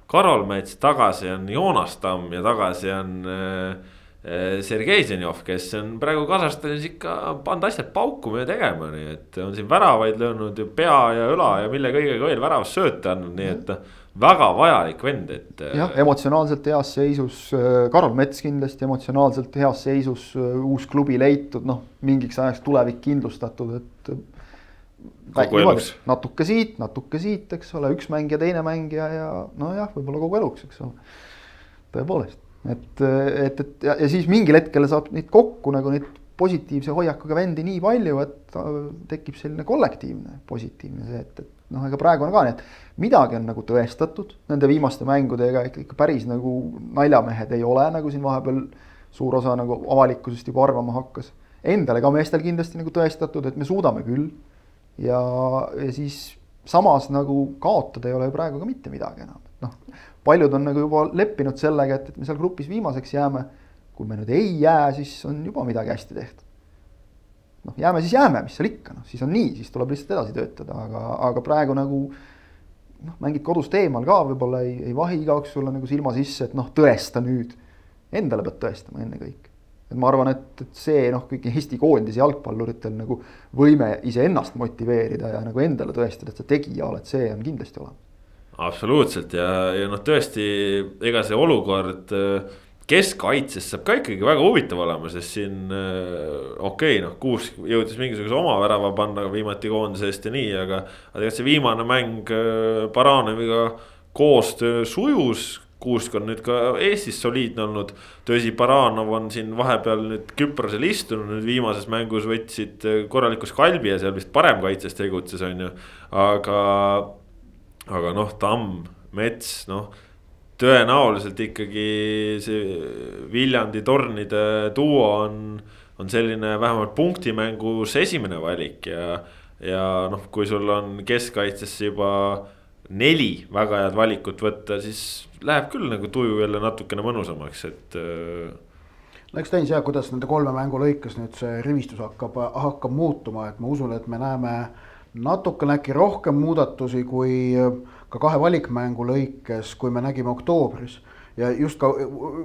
Karol Mets, tagasi on Joonas Tamm ja tagasi on äh, Sergei Zenjov, kes on praegu Kasahstanis ikka pannud asjad paukuma ja tegema, nii et on siin väravaid löönud ju pea ja õla ja mille kõigega veel väravasööte andnud, nii et väga vajalik vend, et. Äh, jah, emotsionaalselt heas seisus, äh, Karol Mets kindlasti emotsionaalselt heas seisus, äh, uus klubi leitud, noh, mingiks ajaks tulevik kindlustatud, et. natuke siit, natuke siit, eks ole, üks mängija, teine mängija ja nojah, võib-olla kogu eluks, eks ole. tõepoolest, et, et, et ja, ja siis mingil hetkel saab neid kokku nagu neid positiivse hoiakuga vendi nii palju, et tekib selline kollektiivne positiivne see, et, et noh, ega praegu on ka nii, et midagi on nagu tõestatud nende viimaste mängudega ikka, ikka päris nagu naljamehed ei ole, nagu siin vahepeal suur osa nagu avalikkusest juba arvama hakkas. Endale ka meestel kindlasti nagu tõestatud, et me suudame küll. ja, ja siis samas nagu kaotada ei ole ju praegu ka mitte midagi enam, noh. paljud on nagu juba leppinud sellega, et, et me seal grupis viimaseks jääme. kui me nüüd ei jää, siis on juba midagi hästi tehtud noh, jääme siis jääme, mis seal ikka, noh siis on nii, siis tuleb lihtsalt edasi töötada, aga, aga praegu nagu noh, mängid kodust eemal ka, võib-olla ei, ei vahi igaks sulle nagu silma sisse, et noh, tõesta nüüd. Endale pead tõestama ennekõike. et ma arvan, et, et see noh, kõik Eesti koondise jalgpalluritel nagu võime iseennast motiveerida ja nagu endale tõestada, et sa tegija oled, see on kindlasti olemas. Absoluutselt ja, ja noh, tõesti, ega see olukord äh, keskkaitses saab ka ikkagi väga huvitav olema, sest siin äh, okei okay,, noh, Kuusk jõudis mingisuguse oma värava panna viimati koondise eest ja nii, aga. aga tegelikult see viimane mäng Baranoviga äh, koostöö sujus. Kuusk on nüüd ka Eestis soliidne olnud, tõsi, Baranov on siin vahepeal nüüd Küprosel istunud, nüüd viimases mängus võtsid äh, korraliku skalbi ja seal vist parem kaitses tegutses, on ju, aga. Aga noh, Tamm, Mets, noh tõenäoliselt ikkagi see Viljandi tornide duo on, on selline vähemalt punktimängus esimene valik ja. ja noh, kui sul on keskkaitsesse juba neli väga head valikut võtta, siis läheb küll nagu tuju jälle natukene mõnusamaks, et äh, no eks ta on see, kuidas nende kolme mängu lõikes nüüd see rivistus hakkab, hakkab muutuma, et ma usun, et me näeme natukene äkki rohkem muudatusi kui äh, ka kahe valikmängu lõikes, kui me nägime oktoobris. ja just ka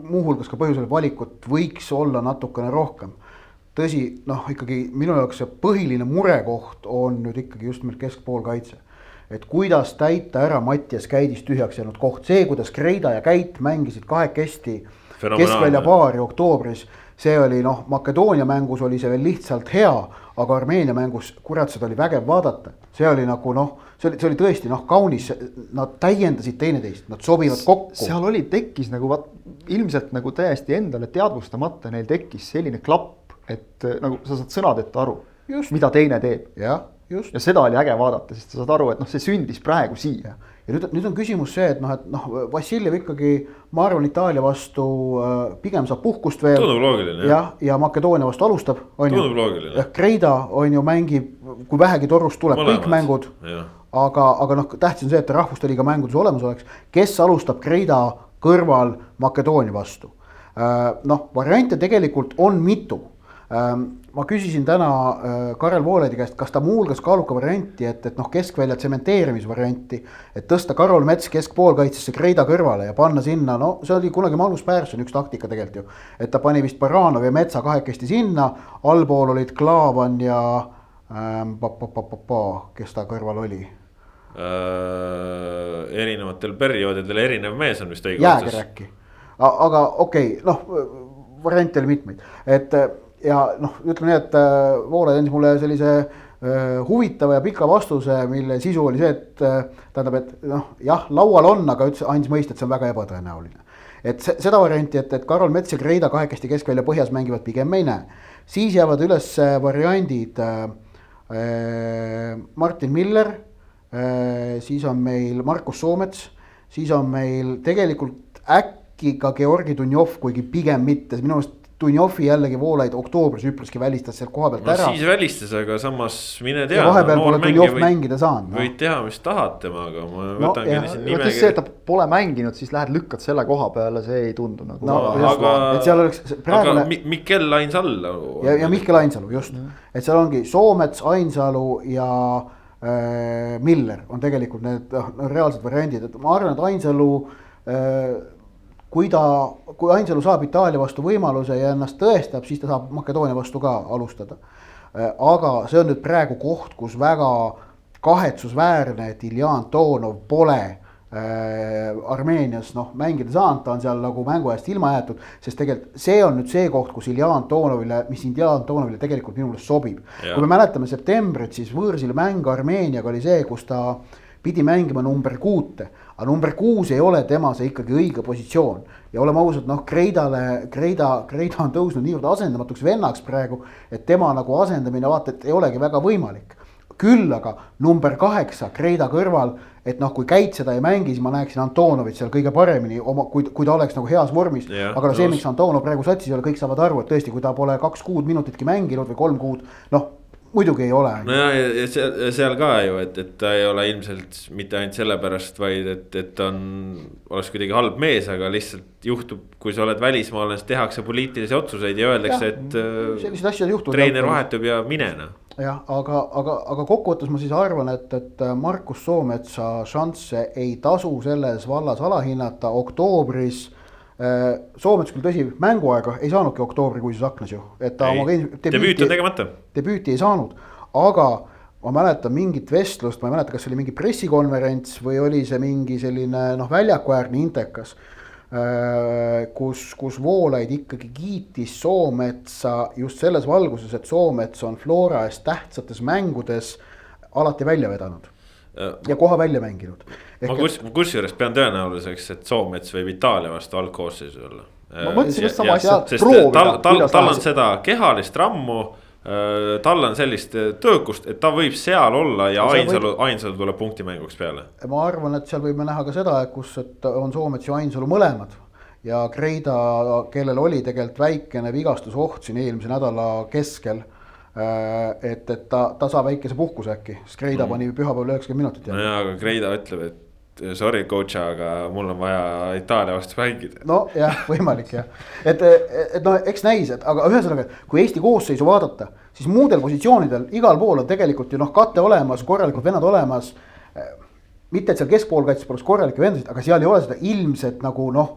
muuhulgas ka põhjusel valikut võiks olla natukene rohkem. tõsi, noh, ikkagi minu jaoks see põhiline murekoht on nüüd ikkagi just nimelt keskpoolkaitse. et kuidas täita ära Mattias Käidist tühjaks jäänud koht, see, kuidas Kreida ja Käit mängisid kahekesti keskvälja paari oktoobris see oli noh, Makedoonia mängus oli see veel lihtsalt hea, aga Armeenia mängus, kurat, seda oli vägev vaadata. see oli nagu noh, see oli, see oli tõesti noh, kaunis, nad täiendasid teineteist, nad sobivad kokku. seal oli, tekkis nagu vaat ilmselt nagu täiesti endale teadvustamata neil tekkis selline klapp, et nagu sa saad sõnadeta aru, mida teine teeb. jah, just. ja seda oli äge vaadata, sest sa saad aru, et noh, see sündis praegu siia ja nüüd, nüüd on küsimus see, et noh, et noh, Vassiljev ikkagi, ma arvan, Itaalia vastu äh, pigem saab puhkust veel. tundub loogiline. jah, ja Makedoonia vastu alustab. tundub loogiline. jah, Kreida on ju mängib, kui vähegi torust tuleb, kõik mängud. aga, aga noh, tähtis on see, et ta Rahvuste Liiga mängudes olemas oleks, kes alustab Kreida kõrval Makedoonia vastu. Äh, noh, variante tegelikult on mitu ähm, ma küsisin täna äh, Karel Vooledi käest, kas ta muuhulgas kaalub ka varianti, et, et noh, keskvälja tsementeerimisvarianti. et tõsta Karol Mets keskpoolkaitsesse Kreida kõrvale ja panna sinna, no see oli kunagi Magnus Pärson üks taktika tegelikult ju. et ta pani vist Baranov ja Metsa kahekesti sinna, allpool olid Klaavan ja ähm, pa, pa, pa, pa, pa, kes ta kõrval oli äh, erinevatel perioodidel erinev mees on vist õige Jääger äkki. aga okei okay,, noh variante oli mitmeid, et ja noh, ütleme nii, et äh, Voolaid andis mulle sellise äh, huvitava ja pika vastuse, mille sisu oli see, et äh, tähendab, et noh, jah, laual on, aga ütles, andis mõista, et see on väga ebatõenäoline. et se, seda varianti, et, et Karol Mets ja Kreida kahekesti keskvälja põhjas mängivad, pigem me ei näe. siis jäävad üles variandid äh, Martin Miller äh,, siis on meil Markus Soomets, siis on meil tegelikult äkki ka Georgi Dunjov, kuigi pigem mitte, minu meelest Dunjovi jällegi Voolaid oktoobris üpriski välistas sealt koha pealt no ära. siis välistas, aga samas mine tea. vahepeal pole Dunjov mängida saanud no.. võid teha, mis tahad temaga, ma No, võtangi jah, siin just see, et nimekirja. ta pole mänginud, siis lähed lükkad selle koha peale, see ei tundu nagu no No, aga- et seal oleks aga praegune Mi- Mikkel Ainsalu. ja, ja Mihkel Ainsalu just, et seal ongi Soomets, Ainsalu ja äh, Miller on tegelikult need noh, reaalsed variandid, et ma arvan, et Ainsalu äh, kui ta, kui Ainsalu saab Itaalia vastu võimaluse ja ennast tõestab, siis ta saab Makedoonia vastu ka alustada. aga see on nüüd praegu koht, kus väga kahetsusväärne, et Iljan Toonov pole äh, Armeenias noh, mängida saanud, ta on seal nagu mängu eest ilma jäetud, sest tegelikult see on nüüd see koht, kus Iljan Toonovile, mis Iljan Toonovile tegelikult minu meelest sobib. Kui me mäletame septembrit, siis võõrsil mäng Armeeniaga oli see, kus ta pidi mängima number kuute, aga number kuus ei ole tema see ikkagi õige positsioon. ja oleme ausad, noh, Kreidale, Kreida, Kreida on tõusnud niivõrd asendamatuks vennaks praegu, et tema nagu asendamine vaata, et ei olegi väga võimalik küll aga number kaheksa Kreida kõrval, et noh, kui Käit seda ei mängi, siis ma näeksin Antonovit seal kõige paremini oma, kui, kui ta oleks nagu heas vormis. Jah, aga no see, miks Antonov praegu satsis ei ole, kõik saavad aru, et tõesti, kui ta pole kaks kuud minutitki mänginud või kolm kuud, noh muidugi ei ole. nojah, ja, seal, seal ka ju, et, et ta ei ole ilmselt mitte ainult sellepärast, vaid et, et on, oleks kuidagi halb mees, aga lihtsalt juhtub, kui sa oled välismaalane, siis tehakse poliitilisi otsuseid ja öeldakse, et äh, selliseid asju juhtub. treener vahetub ja mine noh. jah, aga, aga, aga kokkuvõttes ma siis arvan, et, et Markus Soometsa šansse ei tasu selles vallas alahinnata, oktoobris Soomets küll tõsi, mänguaega ei saanudki oktoobrikuises aknas ju, et ta Ei, oma geim- debüüt on tegemata. debüüti ei saanud, aga ma mäletan mingit vestlust, ma ei mäleta, kas see oli mingi pressikonverents või oli see mingi selline noh, väljakuäärne intekas. kus, kus Voolaid ikkagi kiitis Soometsa just selles valguses, et Soomets on Flora eest tähtsates mängudes alati välja vedanud ja koha välja mänginud. Ma kus, kusjuures pean tõenäoliseks, et Soomets võib Itaalia vastu algkoosseisus olla. Ma mõtlesin just sama asja, sest proovida, tal, tal, tal on seda kehalist rammu äh, tal on sellist äh, töökust, et ta võib seal olla ja No see Ainsalu, Ainsalu tuleb punktimänguks peale. ma arvan, et seal võime näha ka seda, kus, et on Soomets ja Ainsalu mõlemad ja Kreida, kellel oli tegelikult väikene vigastusoht siin eelmise nädala keskel. et, et ta, ta saab väikese puhkuse äkki, sest Kreida pani pühapäeval üheksakümmend minutit. nojah, aga Kreida ütleb, et sorry coach, aga mul on vaja Itaalia vastu mängida. nojah, võimalik jah, et, et noh, eks näis, et aga ühesõnaga, kui Eesti koosseisu vaadata, siis muudel positsioonidel igal pool on tegelikult ju noh, kate olemas, korralikud vennad olemas. mitte, et seal keskpoolkaitses poleks korralikke vendasid, aga seal ei ole seda ilmset nagu noh,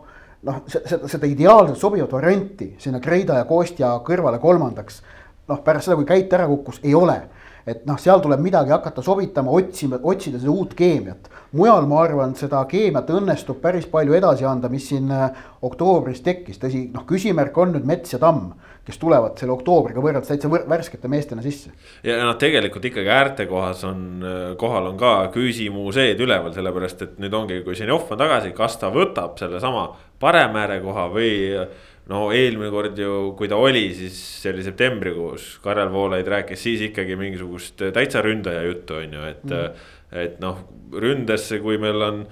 noh, seda, seda ideaalselt sobivat varianti sinna Kreida ja Kostja kõrvale kolmandaks. noh, pärast seda, kui Käit ära kukkus, ei ole et noh, seal tuleb midagi hakata sobitama, otsima, otsida seda uut keemiat. mujal ma arvan, seda keemiat õnnestub päris palju edasi anda, mis siin äh, oktoobris tekkis, tõsi, noh, küsimärk on nüüd Mets ja Tamm, kes tulevad selle oktoobriga võrreldes täitsa võr värskete meestena sisse. ja noh, tegelikult ikkagi äärte kohas on, kohal on ka küsimused üleval, sellepärast et nüüd ongi, kui Ženjov on tagasi, kas ta võtab sellesama parem äärekoha või no eelmine kord ju, kui ta oli, siis see oli septembrikuus, Karel Voolaid rääkis siis ikkagi mingisugust täitsa ründaja juttu, on ju, et mm.. et noh, ründesse, kui meil on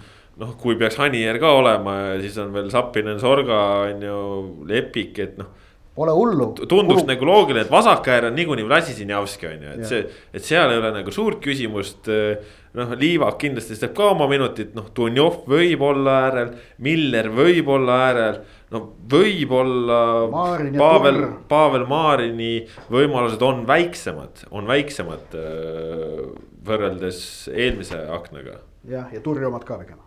noh, kui peaks Hanier ka olema ja siis on veel Zappinen, Sorga on ju, Lepik, et noh Pole hullu. tunduks Kulu... nagu loogiline, et vasak äär on niikuinii Vlasisinjavski on ju, et Jah. see, et seal ei ole nagu suurt küsimust. noh, Liivak kindlasti teeb ka oma minutit, noh, Dunjov võib olla äärel, Miller võib olla äärel. No võib-olla ja Pavel Pavel Maarini võimalused on väiksemad, on väiksemad äh, võrreldes eelmise aknaga. jah, ja Turri omad ka pigem.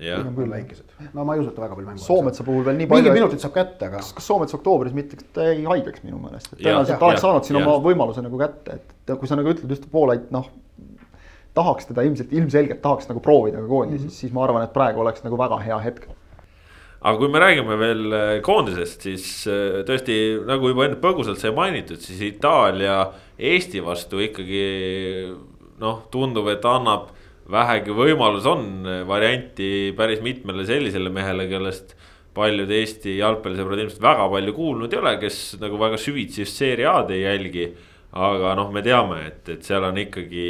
jah, on küll väikesed, no ma ei usu, et ta väga palju mängu. Soometsa puhul veel nii mingid palju. minutid saab kätte, aga kas, Soomets oktoobris mitte ta jäi haigeks minu meelest, et tõenäoliselt ta oleks saanud siin jah. oma võimaluse nagu kätte, et kui sa nagu ütled just poolaid noh. tahaks teda ilmselt, ilmselgelt tahaks nagu proovida ka koondises mm, -hmm. siis ma arvan, et praegu oleks nagu väga hea hetk aga kui me räägime veel äh, koondisest, siis äh, tõesti nagu juba enne põgusalt sai mainitud, siis Itaalia Eesti vastu ikkagi noh, tundub, et annab vähegi võimalus on varianti päris mitmele sellisele mehele, kellest paljud Eesti jalgpallisõbrad ilmselt väga palju kuulnud ei ole, kes nagu väga süvitsi just seeria A-d ei jälgi. aga noh, me teame, et, et seal on ikkagi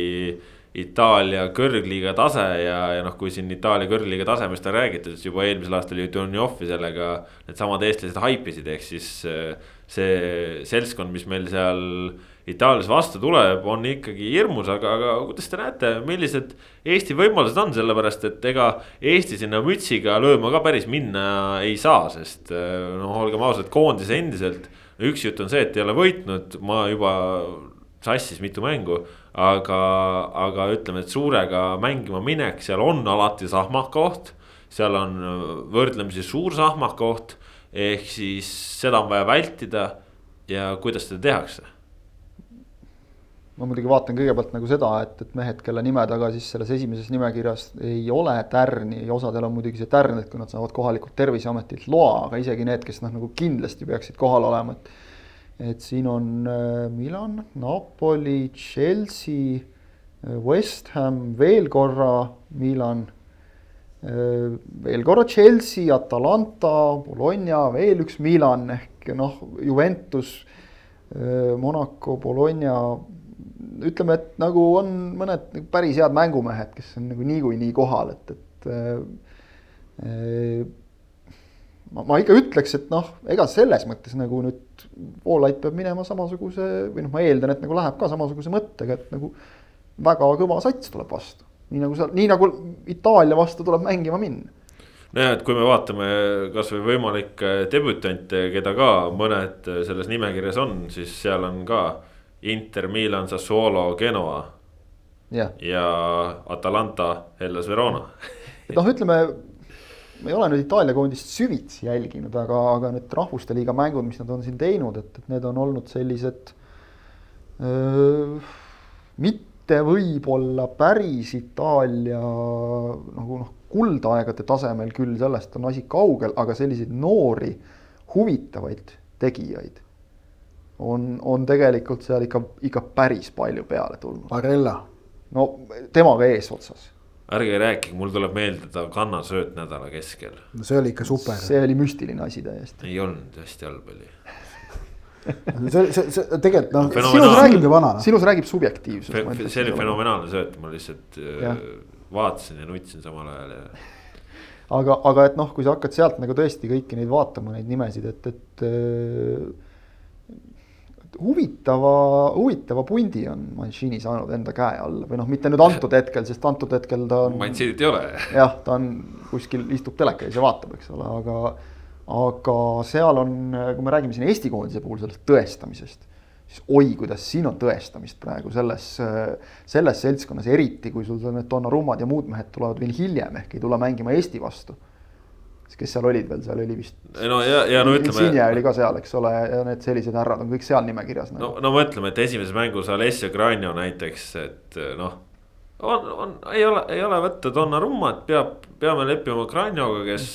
Itaalia kõrgliiga tase ja, ja noh, kui siin Itaalia kõrgliiga tasemest on räägitud, siis juba eelmisel aastal ju Donjoffi sellega needsamad eestlased haipisid, ehk siis see seltskond, mis meil seal Itaalias vastu tuleb, on ikkagi hirmus, aga, aga kuidas te näete, millised Eesti võimalused on, sellepärast et ega Eesti sinna mütsiga lööma ka päris minna ei saa, sest noh, olgem ausad, koondis endiselt. üks jutt on see, et ei ole võitnud, ma juba sassis mitu mängu, aga, aga ütleme, et suurega mängima minek, seal on alati sahmakoht. seal on võrdlemisi suur sahmakoht, ehk siis seda on vaja vältida ja kuidas seda tehakse ma muidugi vaatan kõigepealt nagu seda, et, et mehed, kelle nime taga siis selles esimeses nimekirjas ei ole tärni, osadel on muidugi see tärn, et kui nad saavad kohalikult terviseametilt loa, aga isegi need, kes noh, nagu kindlasti peaksid kohal olema, et et siin on äh, Milan, Napoli, Chelsea, äh, West Ham, veel korra Milan, äh, veel korra Chelsea, Atalanta, Bologna, veel üks Milan ehk noh, Juventus, Monaco, Bologna. Ütleme, et nagu on mõned päris head mängumehed, kes on nagu niikuinii kohal, et, et ma, ma ikka ütleks, et noh, ega selles mõttes nagu nüüd Voolaid peab minema samasuguse või noh, ma eeldan, et nagu läheb ka samasuguse mõttega, et nagu väga kõva sats tuleb vastu. nii nagu seal, nii nagu Itaalia vastu tuleb mängima minna nojah, et kui me vaatame kasvõi võimalikke debütante, keda ka mõned selles nimekirjas on, siis seal on ka Inter, Milan, Sassuolo, Genoa. ja Atalanta, Hellas Verona et noh, ütleme, ma ei ole nüüd Itaalia koondist süvitsi jälginud, aga, aga need rahvuste liiga mängud, mis nad on siin teinud, et, et need on olnud sellised öö, mitte võib-olla päris Itaalia nagu noh, kuldaegade tasemel küll, sellest on asi kaugel, aga selliseid noori huvitavaid tegijaid on, on tegelikult seal ikka, ikka päris palju peale tulnud. Barella. no temaga eesotsas. Ärge rääkige, mul tuleb meelde ta kannasööt nädala keskel. no see oli ikka super. see oli müstiline asi täiesti. ei olnud hästi halb oli see, see, see tegelikult noh, sinus räägib ju vana. sinus räägib subjektiivsus. see oli fenomenaalne sööt, ma lihtsalt äh, ja. vaatasin ja nutsin samal ajal ja. aga, aga et noh, kui sa hakkad sealt nagu tõesti kõiki neid vaatama, neid nimesid, et, et äh, huvitava, huvitava pundi on Mancini saanud enda käe alla või noh, mitte nüüd antud hetkel, sest antud hetkel ta on. Mancinit ei ole. jah, ta on kuskil istub teleka ees ja vaatab, eks ole, aga, aga seal on, kui me räägime siin Eesti koondise puhul sellest tõestamisest, siis oi, kuidas siin on tõestamist praegu selles, selles seltskonnas, eriti kui sul need Donnarummad ja muud mehed tulevad veel hiljem ehk ei tule mängima Eesti vastu kes seal olid veel, seal oli vist. no ja, ja no ütleme. Insigne oli ka seal, eks ole, ja need sellised härrad on kõik seal nimekirjas nagu.. no, no mõtleme, et esimeses mängus Alessio Granio näiteks, et noh. on, on, ei ole, ei ole võtta Donnarummat, peab, peame leppima Granioga, kes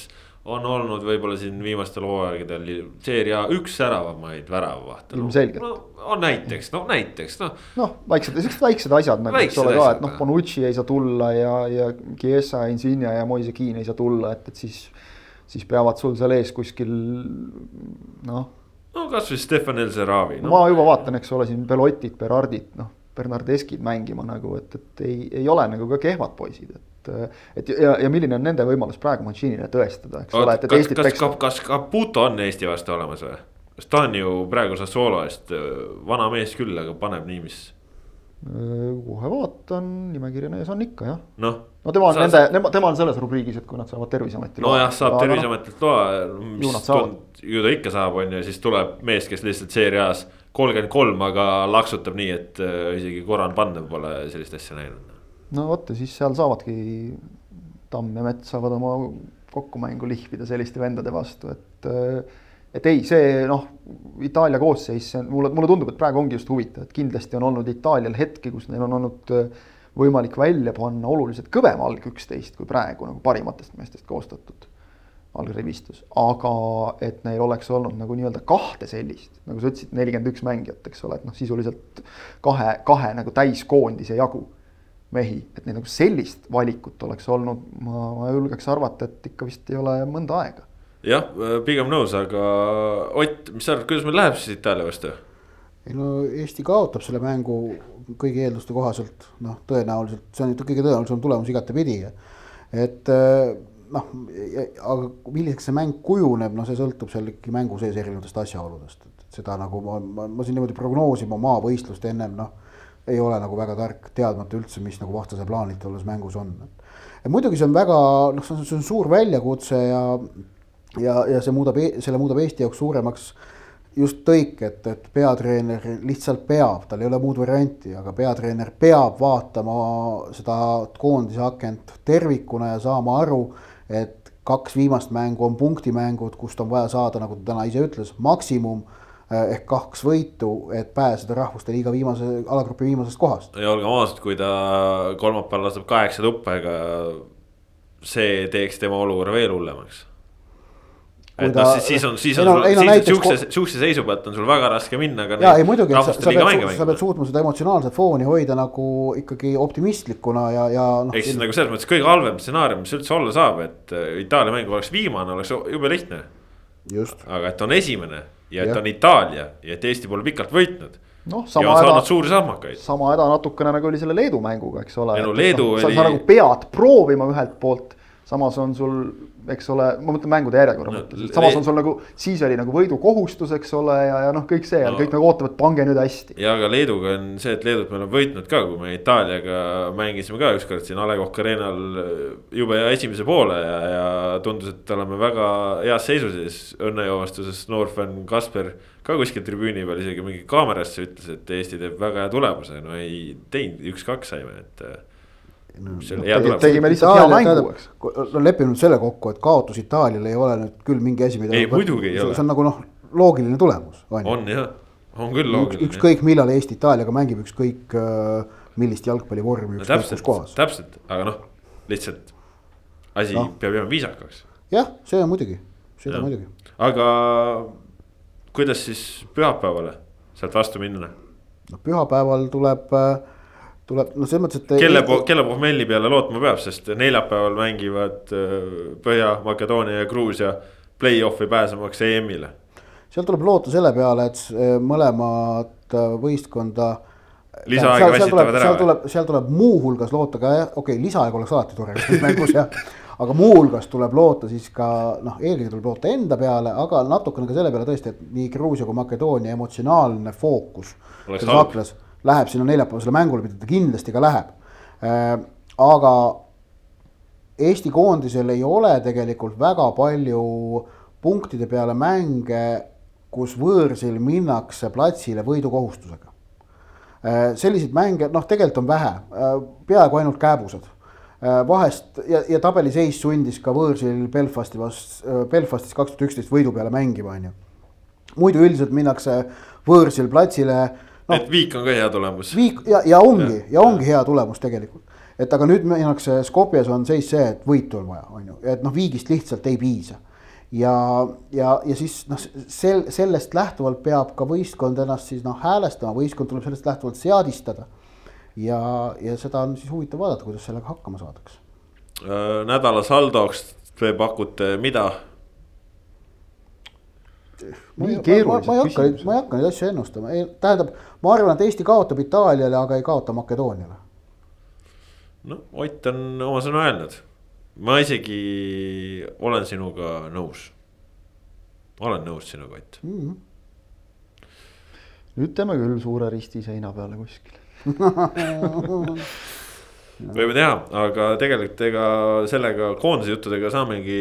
on olnud võib-olla siin viimastel hooaegadel seeria üks säravamaid väravavahte no,. ilmselgelt no,. on näiteks, no näiteks noh. noh, väiksed, siuksed väiksed asjad nagu eks ole ka, et noh, Bonucci ei saa tulla ja, ja Chiesa, Insigne ja Moise Keane ei saa tulla, et, et siis siis peavad sul seal ees kuskil noh. no kasvõi Stefan El Zeravi no.. ma juba vaatan, eks ole, siin Belotid, Berardid, noh, Bernardeskid mängima nagu, et, et ei, ei ole nagu ka kehvad poisid, et. et ja, ja milline on nende võimalus praegu Manchinile tõestada, eks ole, et, et Eestit peaks. kas, kas Caputo on Eesti vastu olemas või? sest ta on ju praegu Sassuolo eest vana mees küll, aga paneb nii, mis kohe vaatan, nimekirja ees on ikka jah. noh. No tema on sa, nende, tema on selles rubriigis, et kui nad saavad terviseameti loa. nojah, saab terviseametilt loa, mis tund, ju ta ikka saab, on ju, siis tuleb mees, kes lihtsalt seerias kolmkümmend kolm, aga laksutab nii, et äh, isegi Goran Pandev pole sellist asja näinud. no vot ja siis seal saavadki Tamm ja Mets saavad oma kokkumängu lihvida selliste vendade vastu, et äh, et ei, see noh, Itaalia koosseis, see mulle, mulle tundub, et praegu ongi just huvitav, et kindlasti on olnud Itaalial hetki, kus neil on olnud äh, võimalik välja panna oluliselt kõvem alg üksteist kui praegu nagu parimatest meestest koostatud algrivistus, aga et neil oleks olnud nagu nii-öelda kahte sellist, nagu sa ütlesid, nelikümmend üks mängijat, eks ole, et noh, sisuliselt kahe, kahe nagu täiskoondise jagu mehi, et neil nagu sellist valikut oleks olnud, ma, ma julgeks arvata, et ikka vist ei ole mõnda aega. jah, pigem nõus, aga Ott, mis sa arvad, kuidas meil läheb siis Itaalia vastu? Ei no Eesti kaotab selle mängu kõigi eelduste kohaselt, noh, tõenäoliselt, see on kõige tõenäolisem tulemus igatepidi. et noh, aga milliseks see mäng kujuneb, no see sõltub seal ikkagi mängu sees erinevatest asjaoludest, et seda nagu ma, ma, ma siin niimoodi prognoosima maavõistlust ennem noh. ei ole nagu väga tark, teadmata üldse, mis nagu vastase plaanid tolles mängus on. muidugi see on väga noh, see on suur väljakutse ja, ja, ja see muudab, e-, selle muudab Eesti jaoks suuremaks just tõik, et, et peatreener lihtsalt peab, tal ei ole muud varianti, aga peatreener peab vaatama seda koondise akent tervikuna ja saama aru, et kaks viimast mängu on punktimängud, kust on vaja saada, nagu ta täna ise ütles, maksimum eh, ehk kaks võitu, et pääseda rahvuste liiga viimase, alagrupi viimasest kohast. ja olgem ausad, kui ta kolmapäeval laseb kaheksa tuppa, ega see teeks tema olukorra veel hullemaks et noh, siis, siis on, siis on sul, siis näiteks... sihukese, sihukese seisu pealt on sul väga raske minna. ja ei muidugi, sa, sa, pead, sa pead suutma seda emotsionaalset fooni hoida nagu ikkagi optimistlikuna ja, ja noh. ehk siis nagu selles mõttes kõige halvem stsenaarium, mis üldse olla saab, et äh, Itaalia mäng oleks viimane, oleks jube lihtne. aga et on esimene ja et ja. on Itaalia ja et Eesti pole pikalt võitnud noh, sama häda, suuri samakaid. sama häda natukene nagu oli selle Leedu mänguga, eks ole. No, Leedu no, oli... sa, sa nagu pead proovima ühelt poolt, samas on sul eks ole, ma mõtlen mängude järjekorra no, mõttes, et samas on sul nagu, siis oli nagu võidukohustus, eks ole, ja, ja noh, kõik see no, kõik nagu ootavad, pange nüüd hästi. ja aga Leeduga on see, et Leedut me oleme võitnud ka, kui me Itaaliaga mängisime ka ükskord siin A Le Coq Arena'l jube esimese poole ja, ja tundus, et oleme väga heas seisus ja siis õnnejoovastuses noor fänn Kasper ka kuskil tribüüni peal isegi mingi kaamerasse ütles, et Eesti teeb väga hea tulemuse, no ei teinud, üks-kaks saime, et no, no, tegime lihtsalt hea mängu, eks. no lepime nüüd selle kokku, et kaotus Itaaliale ei ole nüüd küll mingi asi, mida. ei, muidugi ei ole. see on nagu noh, loogiline tulemus. on jah, on küll loogiline. ükskõik millal Eesti Itaaliaga mängib, ükskõik äh, millist jalgpallivormi, ükskõik kus kohas. täpselt, aga noh, lihtsalt asi no. peab jääma viisakaks. jah, see on muidugi, seda ja. muidugi. aga kuidas siis pühapäevale sealt vastu minna? no pühapäeval tuleb äh, tuleb, no selles mõttes, et. kelle, kelle pohmelli peale lootma peab, sest neljapäeval mängivad äh, Põhja-Makedoonia ja Gruusia play-off'i pääsemaks EM-ile. seal tuleb loota selle peale, et äh, mõlemat äh, võistkonda. lisaaega väsitavad ära. seal tuleb, seal tuleb muuhulgas loota ka, okei okay,, lisaaeg oleks alati tore mängus jah aga muuhulgas tuleb loota siis ka noh, eelkõige tuleb loota enda peale, aga natukene ka selle peale tõesti, et nii Gruusia kui Makedoonia emotsionaalne fookus. selles aknas läheb sinna neljapäevasele mängule, mida ta kindlasti ka läheb. Äh, aga Eesti koondisel ei ole tegelikult väga palju punktide peale mänge, kus võõrsil minnakse platsile võidukohustusega. Äh, selliseid mänge, noh, tegelikult on vähe, äh, peaaegu ainult kääbused vahest ja, ja tabeliseis sundis ka võõrsil Belfasti vastu, Belfastis kaks tuhat üksteist võidu peale mängima, on ju. muidu üldiselt minnakse võõrsil platsile no,. et viik on ka hea tulemus. viik ja, ja ongi ja, ja ongi hea tulemus tegelikult. et aga nüüd minnakse Skopjes on seis see, et võitu on vaja, on ju, et noh, viigist lihtsalt ei piisa. ja, ja, ja siis noh, sel, sellest lähtuvalt peab ka võistkond ennast siis noh häälestama, võistkond tuleb sellest lähtuvalt seadistada. ja, ja seda on siis huvitav vaadata, kuidas sellega hakkama saadakse. Äh, nädala saldoks te pakute mida? Nii keerulised ma, ma, ma küsimused. ma ei hakka neid asju ennustama, tähendab, ma arvan, et Eesti kaotab Itaaliale, aga ei kaota Makedooniale. no Ott on oma sõna öelnud, ma isegi olen sinuga nõus. olen nõus sinuga, Ott mm. -hmm. nüüd teeme küll suure risti seina peale kuskil võime teha, aga tegelikult ega sellega koondise juttudega saamegi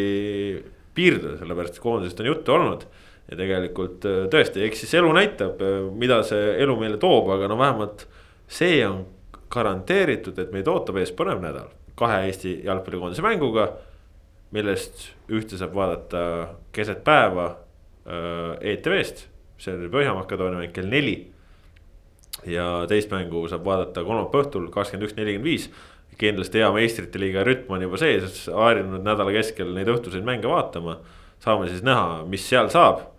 piirduda, sellepärast koondisest on juttu olnud ja tegelikult äh, tõesti, eks siis elu näitab, äh, mida see elu meile toob, aga no vähemalt see on garanteeritud, et meid ootab ees põnev nädal kahe Eesti jalgpallikoondise mänguga. millest ühte saab vaadata keset päeva äh, ETV-st, see oli Põhja-Makedoonia mäng kell neli. ja teist mängu saab vaadata kolmapäeva õhtul kakskümmend üks, nelikümmend viis. kindlasti hea meistrite liiga rütm on juba sees, harjunud nädala keskel neid õhtuseid mänge vaatama. saame siis näha, mis seal saab.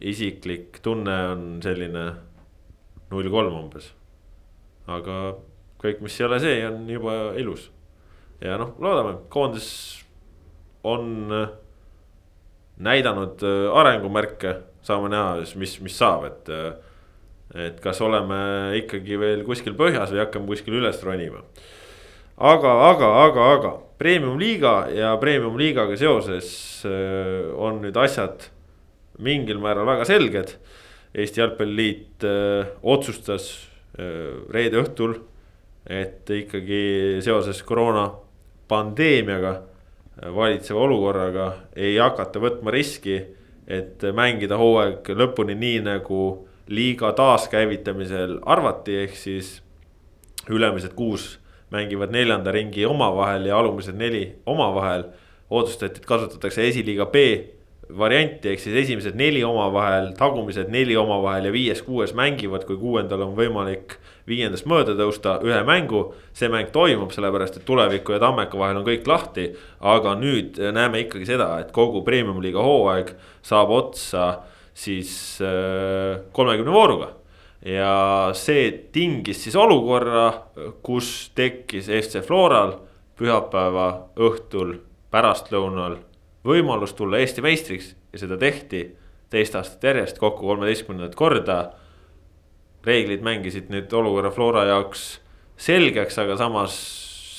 Isiklik tunne on selline null kolm umbes. aga kõik, mis ei ole see, on juba ilus. ja noh, loodame, koondis on äh, näidanud äh, arengumärke, saame näha siis, mis, mis saab, et. Äh, et kas oleme ikkagi veel kuskil põhjas või hakkame kuskil üles ronima. aga, aga, aga, aga premium liiga ja premium liigaga seoses on nüüd asjad mingil määral väga selged. Eesti Jalgpalliliit otsustas reede õhtul et ikkagi seoses koroona pandeemiaga, valitseva olukorraga ei hakata võtma riski, et mängida hooaeg lõpuni nii nagu liiga taaskäivitamisel arvati, ehk siis ülemised kuus mängivad neljanda ringi omavahel ja alumised neli omavahel. otsustati, et kasutatakse esiliiga B varianti, ehk siis esimesed neli omavahel, tagumised neli omavahel ja viies-kuues mängivad, kui kuuendal on võimalik viiendast mööda tõusta ühe mängu. see mäng toimub, sellepärast et tuleviku ja Tammeka vahel on kõik lahti. aga nüüd näeme ikkagi seda, et kogu premium-liiga hooaeg saab otsa siis äh, kolmekümne vooruga. ja see tingis siis olukorra, kus tekkis FC Floral pühapäeva õhtul pärastlõunal võimalus tulla Eesti meistriks ja seda tehti teist aastat järjest kokku kolmeteistkümnendat korda. reeglid mängisid nüüd olukorra Flora jaoks selgeks, aga samas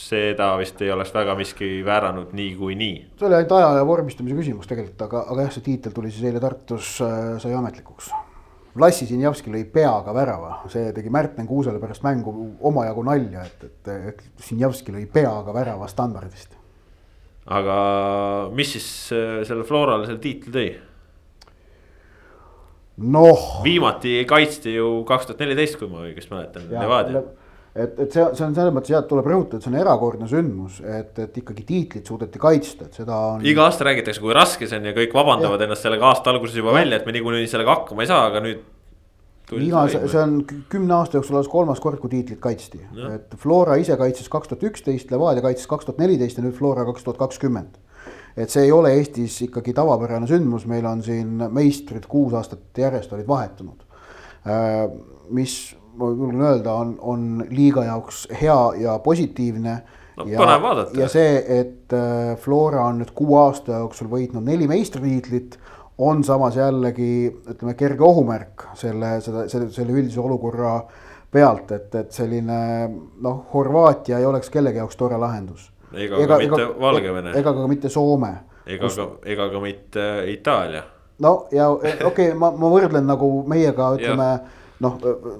seda vist ei oleks väga miski vääranud niikuinii. see oli ainult aja ja vormistamise küsimus tegelikult, aga, aga jah, see tiitel tuli siis eile Tartus äh, sai ametlikuks. Vlassi Sinjavski lõi peaga värava, see tegi Märten Kuusele pärast mängu omajagu nalja, et, et, et Sinjavski lõi peaga värava standardist aga mis siis äh, selle Florale selle tiitli tõi? noh. viimati kaitsti ju kaks tuhat neliteist, kui ma õigesti mäletan, Levadia. et, et see, see on selles mõttes jah, et tuleb rõhutada, et see on erakordne sündmus, et, et ikkagi tiitlit suudeti kaitsta, et seda on. iga aasta räägitakse, kui raske see on ja kõik vabandavad ja. ennast sellega aasta alguses juba ja. välja, et me niikuinii sellega hakkama ei saa, aga nüüd viimase, see on kümne aasta jooksul alles kolmas kord, kui tiitlit kaitsti, et Flora ise kaitses kaks tuhat üksteist, Levadia kaitses kaks tuhat neliteist ja nüüd Flora kaks tuhat kakskümmend. et see ei ole Eestis ikkagi tavapärane sündmus, meil on siin meistrid kuus aastat järjest olid vahetunud. Äh, mis ma julgen öelda, on, on liiga jaoks hea ja positiivne no, ja, ja see, et äh, Flora on nüüd kuue aasta jooksul võitnud neli meistritiitlit on samas jällegi ütleme kerge ohumärk selle, seda, selle, selle üldise olukorra pealt, et, et selline noh, Horvaatia ei oleks kellegi jaoks tore lahendus. ega, ka mitte ega, Valgevene. ega ka mitte Soome. ega kus... ka, ega ka mitte Itaalia. no ja e, okei okay,, ma, ma võrdlen nagu meiega ütleme noh,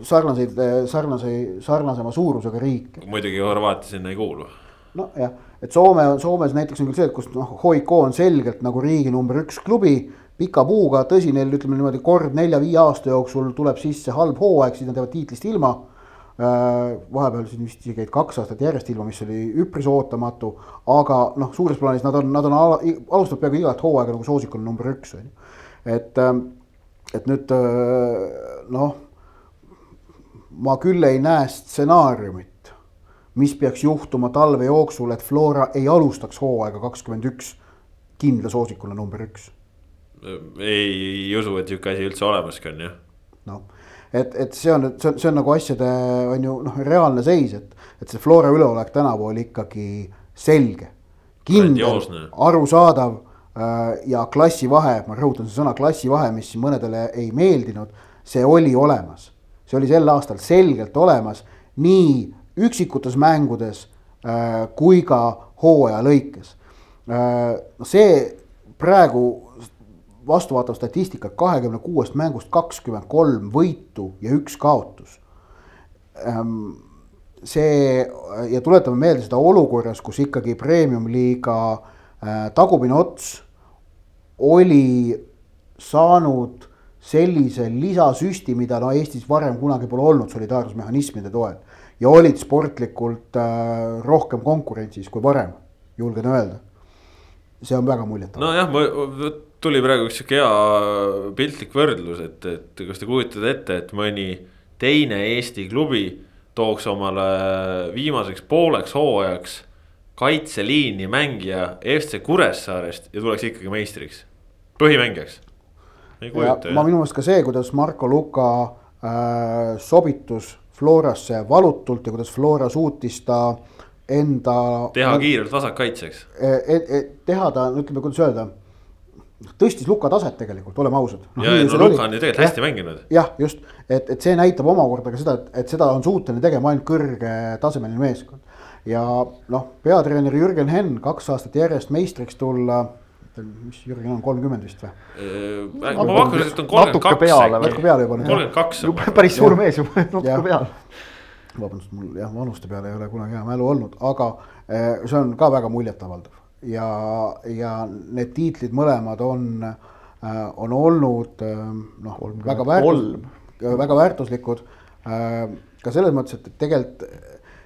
sarnaseid, sarnase, sarnasema suurusega riike. muidugi Horvaatia sinna ei kuulu. nojah, et Soome, Soomes näiteks on küll see, et kus noh, Hoiko on selgelt nagu riigi number üks klubi pika puuga, tõsi, neil ütleme niimoodi kord nelja-viie aasta jooksul tuleb sisse halb hooaeg, siis nad jäävad tiitlist ilma. Äh, vahepeal siin vist isegi jäid kaks aastat järjest ilma, mis oli üpris ootamatu, aga noh, suures plaanis nad on, nad on alustanud peaaegu igat hooaega nagu soosikuna number üks on ju. et, ähm, et nüüd äh, noh, ma küll ei näe stsenaariumit, mis peaks juhtuma talve jooksul, et Flora ei alustaks hooaega kakskümmend üks kindla soosikuna number üks ei usu, et sihuke asi üldse olemaski on jah. noh, et, et see on, see on, see on nagu asjade on ju noh, reaalne seis, et, et see Flora üleolek tänavu oli ikkagi selge. kindel, arusaadav äh, ja klassivahe, ma rõhutan seda sõna klassivahe, mis mõnedele ei meeldinud, see oli olemas. see oli sel aastal selgelt olemas nii üksikutes mängudes äh, kui ka hooaja lõikes. Äh, see praegu vastuvaatav statistika, kahekümne kuuest mängust kakskümmend kolm võitu ja üks kaotus. Ehm, see ja tuletame meelde seda olukorras, kus ikkagi premium-liiga äh, tagumine ots oli saanud sellise lisasüsti, mida no Eestis varem kunagi pole olnud solidaarsusmehhanismide toel. ja olid sportlikult äh, rohkem konkurentsis kui varem, julgen öelda. see on väga muljetav. nojah, ma tuli praegu üks sihuke hea piltlik võrdlus, et, et kas te kujutate ette, et mõni teine Eesti klubi tooks omale viimaseks pooleks hooajaks kaitseliini mängija FC Kuressaarest ja tuleks ikkagi meistriks, põhimängijaks. ma minu meelest ka see, kuidas Marko Luka äh, sobitus Florasse valutult ja kuidas Flora suutis ta enda. teha kiirelt vasakkaitseks e,. E, e, teha ta, ütleme, kuidas öelda tõstis Luka taset tegelikult, oleme ausad no,. ja, no Luka on ju tegelikult hästi mänginud. jah, just, et, et see näitab omakorda ka seda, et, et seda on suuteline tegema ainult kõrgetasemeline meeskond ja noh, peatreener Jürgen Henn kaks aastat järjest meistriks tulla mis Jürgen on kolmkümmend vist või? ma pakun, et on kolmkümmend kaks. natuke peale juba. kolmkümmend kaks. päris suur mees juba, natuke peale. vabandust, mul jah, vanuste peale ei ole kunagi hea mälu olnud, aga see on ka väga muljetavaldav ja, ja need tiitlid mõlemad on, on olnud noh, väga väärtus, väga väärtuslikud. ka selles mõttes, et tegelikult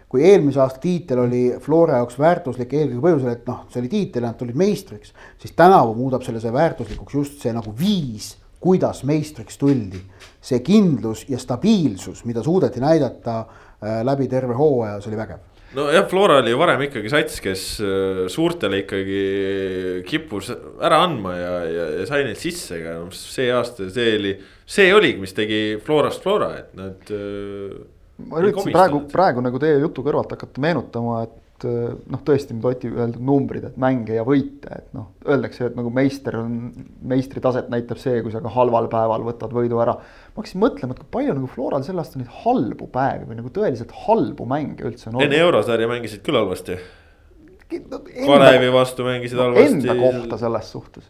kui eelmise aasta tiitel oli Flora jaoks väärtuslik eelkõige põhjusel, et noh, see oli tiitel ja nad tulid meistriks, siis tänavu muudab selle see väärtuslikuks just see nagu viis, kuidas meistriks tuldi. see kindlus ja stabiilsus, mida suudeti näidata äh, läbi terve hooaja, see oli vägev nojah, Flora oli varem ikkagi sats, kes äh, suurtele ikkagi kippus ära andma ja, ja, ja sai neid sisse, aga noh, see aasta, see oli, see oligi, mis tegi Florast Flora, et nad äh, ma üritasin praegu, praegu nagu teie jutu kõrvalt hakata meenutama, et eh, noh, tõesti need Oti öeldud numbrid, et mänge ja võite, et noh, öeldakse, et nagu meister on, meistritaset näitab see, kui sa ka halval päeval võtad võidu ära. Ma hakkasin mõtlema, et kui palju nagu Floral sel aastal neid halbu päevi või nagu tõeliselt halbu mänge üldse on olnud. enne eurosarja mängisid küll halvasti. Kalevi vastu mängisid halvasti. Enda kohta selles suhtes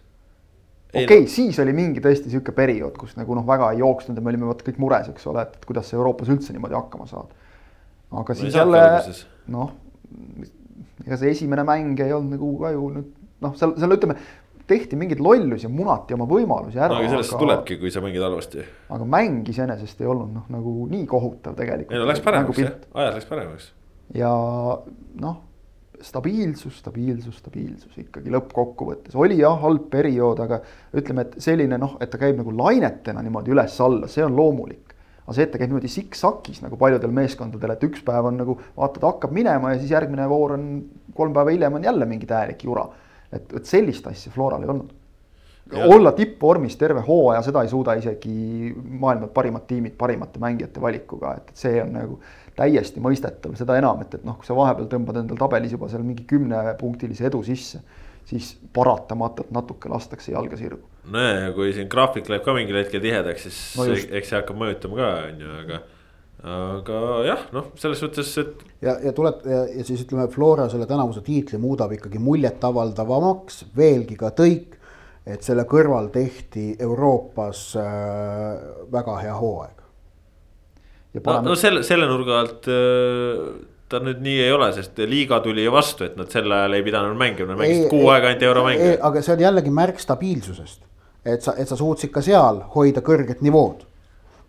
okei okay, no., siis oli mingi tõesti sihuke periood, kus nagu noh, väga ei jooksnud ja me olime vaata kõik mures, eks ole, et kuidas sa Euroopas üldse niimoodi hakkama saad. aga siis jälle noh, ega see esimene mäng ei olnud nagu ka ju nüüd noh, seal, seal ütleme, tehti mingeid lollusi ja munati oma võimalusi ära. no aga sellest aga, tulebki, kui sa mängid halvasti. aga mäng iseenesest ei olnud noh, nagu nii kohutav tegelikult. ei no läks paremaks jah, ajas läks paremaks. ja noh stabiilsus, stabiilsus, stabiilsus ikkagi lõppkokkuvõttes oli jah, halb periood, aga ütleme, et selline noh, et ta käib nagu lainetena niimoodi üles-alla, see on loomulik. aga see, et ta käib niimoodi siksakis nagu paljudel meeskondadel, et üks päev on nagu vaatad, hakkab minema ja siis järgmine voor on kolm päeva hiljem on jälle mingi täielik jura. Et, et sellist asja Floral ei olnud. olla tippvormis terve hooaja, seda ei suuda isegi maailma parimad tiimid parimate mängijate valikuga, et, et see on nagu täiesti mõistetav, seda enam, et, et noh, kui sa vahepeal tõmbad endal tabelis juba seal mingi kümnepunktilise edu sisse, siis paratamatult natuke lastakse jalga sirgu. nojah, ja kui siin graafik läheb ka mingil hetkel tihedaks, siis no eks see hakkab mõjutama ka, on ju, aga aga jah, noh, selles suhtes, et. ja, ja tuleb ja, ja siis ütleme, Flora selle tänavuse tiitli muudab ikkagi muljetavaldavamaks, veelgi ka tõik. et selle kõrval tehti Euroopas äh, väga hea hooaeg no, no selle, selle nurga alt äh, ta nüüd nii ei ole, sest liiga tuli vastu, et nad sel ajal ei pidanud mängima, nad mängisid kuu aega ainult euromänge. aga see on jällegi märk stabiilsusest. et sa, et sa suutsid ka seal hoida kõrget nivood.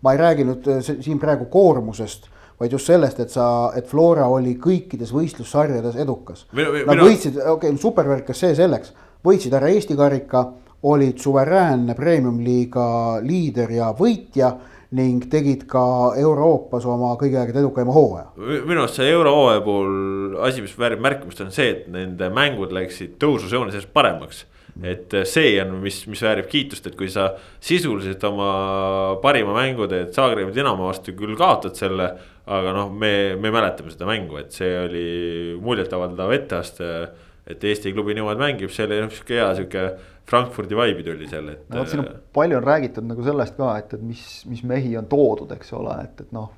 Ma ei räägi nüüd äh, siin praegu koormusest, vaid just sellest, et sa, et Flora oli kõikides võistlussarjades edukas. Nad võitsid, okei okay,, supervärkas see selleks, võitsid ära Eesti karika, olid suveräänne premium-liiga liider ja võitja ning tegid ka Euroopas oma kõigi aegade edukaima hooaja. minu arust see eurohooaja puhul asi, mis väärib märkimist, on see, et nende mängud läksid tõususjoones järjest paremaks. Et see on, mis, mis väärib kiitust, et kui sa sisuliselt oma parima mängu teed Zagrebi Dinamo vastu küll kaotad selle. aga noh, me, me mäletame seda mängu, et see oli muljetavaldav etteaste. et Eesti klubi niimoodi mängib, see oli noh sihuke hea sihuke Frankfurdi vibe'i tuli seal, et. no vot, siin on äh, palju on räägitud nagu sellest ka, et, et mis, mis mehi on toodud, eks ole, et, et noh.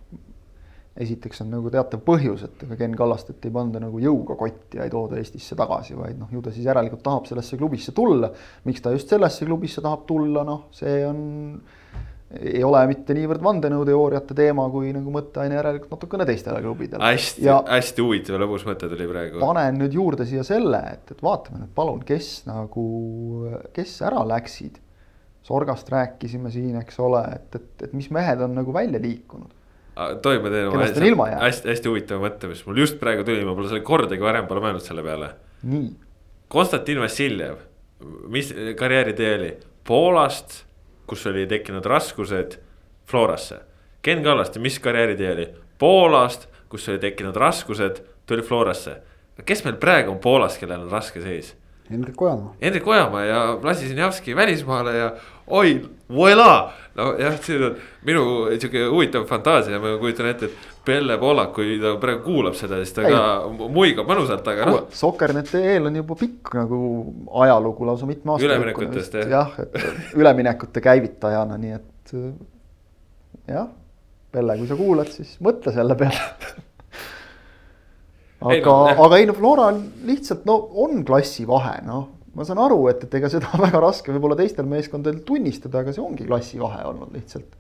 Esiteks on nagu teatav põhjus, et ega Ken Kallastet ei panda nagu jõuga kotti ja ei tooda Eestisse tagasi, vaid noh, ju ta siis järelikult tahab sellesse klubisse tulla. miks ta just sellesse klubisse tahab tulla, noh, see on ei ole mitte niivõrd vandenõuteooriate teema, kui nagu mõtteaine järelikult natukene teistele klubidele. hästi, hästi huvitav lõbus mõte tuli praegu. panen nüüd juurde siia selle, et, et vaatame nüüd palun, kes nagu, kes ära läksid. Sorgast rääkisime siin, eks ole, et, et, et mis mehed on nagu välja liikunud. Tohib, ma teen oma hästi, hästi, hästi huvitava mõtte, mis mul just praegu tuli, ma pole selle kordagi varem pole mõelnud selle peale. nii. Konstantin Vassiljev, mis karjääritee oli? Poolast kus oli tekkinud raskused Florasse Ken Kallaste, mis karjääritee oli? Poolast, kus oli tekkinud raskused, tuli Florasse. kes meil praegu on Poolas, kellel on raske seis? Hendrik Ojamaa. Hendrik Ojamaa ja Vlasisinjavski välismaale ja oi, voilà. No jah, see on minu sihuke huvitav fantaasia, ma kujutan ette, et Pelle Poolak, kui ta praegu kuulab seda, siis ta Ei. ka muigab mõnusalt, aga noh. Soker.net eel on juba pikk nagu ajalugu lausa mitme aasta. Üleminekutest, jah. jah, et üleminekute käivitajana, nii et jah, Pelle, kui sa kuulad, siis mõtle selle peale aga aga ei no Flora on lihtsalt no on klassivahe, noh. Ma saan aru, et, et ega seda on väga raske võib-olla teistel meeskondadel tunnistada, aga see ongi klassivahe olnud lihtsalt.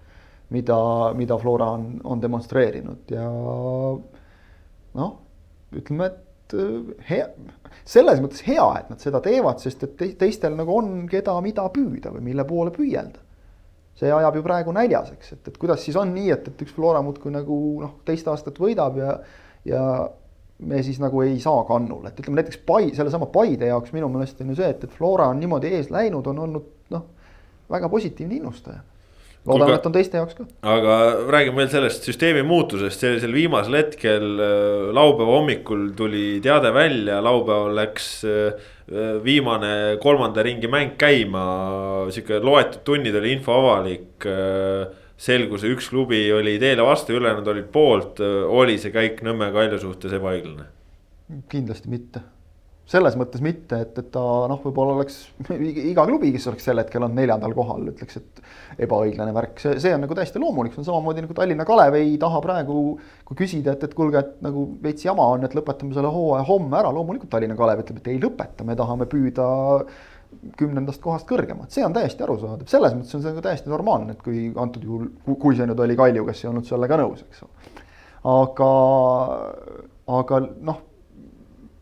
mida, mida Flora on, on demonstreerinud ja noh, ütleme, et äh, hea, selles mõttes hea, et nad seda teevad, sest et te- teistel nagu on, keda, mida püüda või mille poole püüelda. see ajab ju praegu näljaseks, et, et kuidas siis on nii, et, et üks Flora muudkui nagu noh, teist aastat võidab ja, ja me siis nagu ei saa kannule, et ütleme näiteks Pai, sellesama Paide jaoks minu meelest on ju see, et, et Flora on niimoodi ees läinud, on olnud noh, väga positiivne innustaja. loodan Kuulge- et on teiste jaoks ka. aga räägime veel sellest süsteemi muutusest, sellisel viimasel hetkel äh, laupäeva hommikul tuli teade välja, laupäeval läks äh, viimane kolmanda ringi mäng käima. sihuke loetud tunnid oli info avalik. Selgus, üks klubi oli teele vastu, ülejäänud olid poolt, oli see käik Nõmme Kalju suhtes ebaõiglane? kindlasti mitte. selles mõttes mitte, et, et ta noh, võib-olla oleks iga klubi, kes oleks sel hetkel olnud neljandal kohal, ütleks, et ebaõiglane värk, see, see on nagu täiesti loomulik, see on samamoodi nagu Tallinna Kalev ei taha praegu, kui küsida, et, et kuulge, et nagu veits jama on, et lõpetame selle hooaja homme ära, loomulikult Tallinna Kalev ütleb, et ei lõpeta, me tahame püüda kümnendast kohast kõrgemat, see on täiesti arusaadav, selles mõttes on see nagu täiesti normaalne, et kui antud juhul, kui see nüüd oli Kalju, kes ei olnud sellega nõus, eks ole. aga, aga noh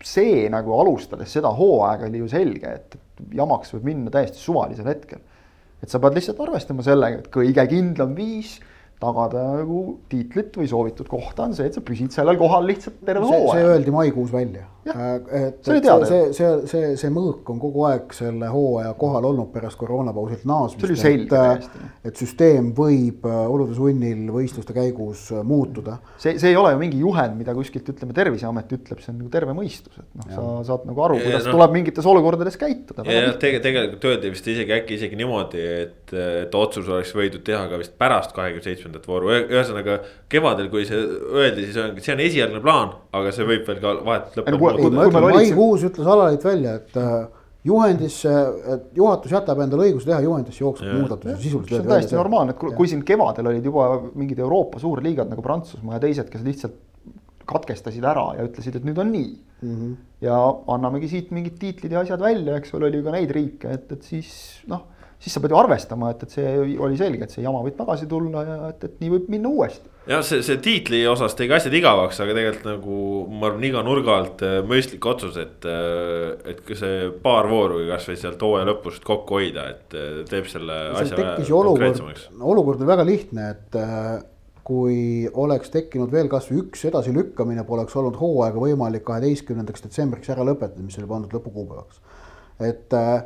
see nagu alustades seda hooaega oli ju selge, et jamaks võib minna täiesti suvalisel hetkel. et sa pead lihtsalt arvestama sellega, et kõige kindlam viis tagada nagu tiitlit või soovitud kohta on see, et sa püsid sellel kohal lihtsalt terve see, see hooaja. öeldi maikuus välja. Jah, et, see teada see, see, see, see mõõk on kogu aeg selle hooaja kohal olnud pärast koroonapausilt naasmist. See et, äh, et süsteem võib äh, olude sunnil võistluste käigus äh, muutuda. see, see ei ole ju mingi juhend, mida kuskilt ütleme, Terviseamet ütleb, see on nagu terve mõistus, et noh, sa saad nagu aru, kuidas noh. tuleb mingites olukordades käituda. ja tege- tegelikult öeldi vist isegi äkki isegi niimoodi, et, et otsus oleks võidud teha ka vist pärast kahekümne seitsmendat vooru, ühesõnaga. kevadel, kui see öeldi, siis on, see on esialgne plaan, aga see võib veel ka vahetult Ei kui- ei, ma ütlen, maikuus ütles Alaliit välja, et äh, juhendisse, et juhatus jätab endale õiguse teha juhendisse jooksvaid muudatusi sisuliselt. see on täiesti normaalne, et kui, kui siin kevadel olid juba mingid Euroopa suurliigad nagu Prantsusmaa ja teised, kes lihtsalt katkestasid ära ja ütlesid, et nüüd on nii mm. -hmm. ja annamegi siit mingid tiitlid ja asjad välja, eks ole, oli ju ka neid riike, et, et siis noh, siis sa pead ju arvestama, et, et see oli selge, et see jama võib tagasi tulla ja et, et nii võib minna uuesti. jah, see, see tiitli osas tegi asjad igavaks, aga tegelikult nagu ma arvan, iga nurga alt äh, mõistlik otsus, et. et ka see paar vooru kasvõi sealt hooaja lõpust kokku hoida, et äh, teeb selle asja olukord konkreetsemaks., olukord oli väga lihtne, et äh, kui oleks tekkinud veel kasvõi üks edasilükkamine, poleks olnud hooaega võimalik kaheteistkümnendaks detsembriks ära lõpetada, mis oli pandud lõpukuupäevaks. et, äh,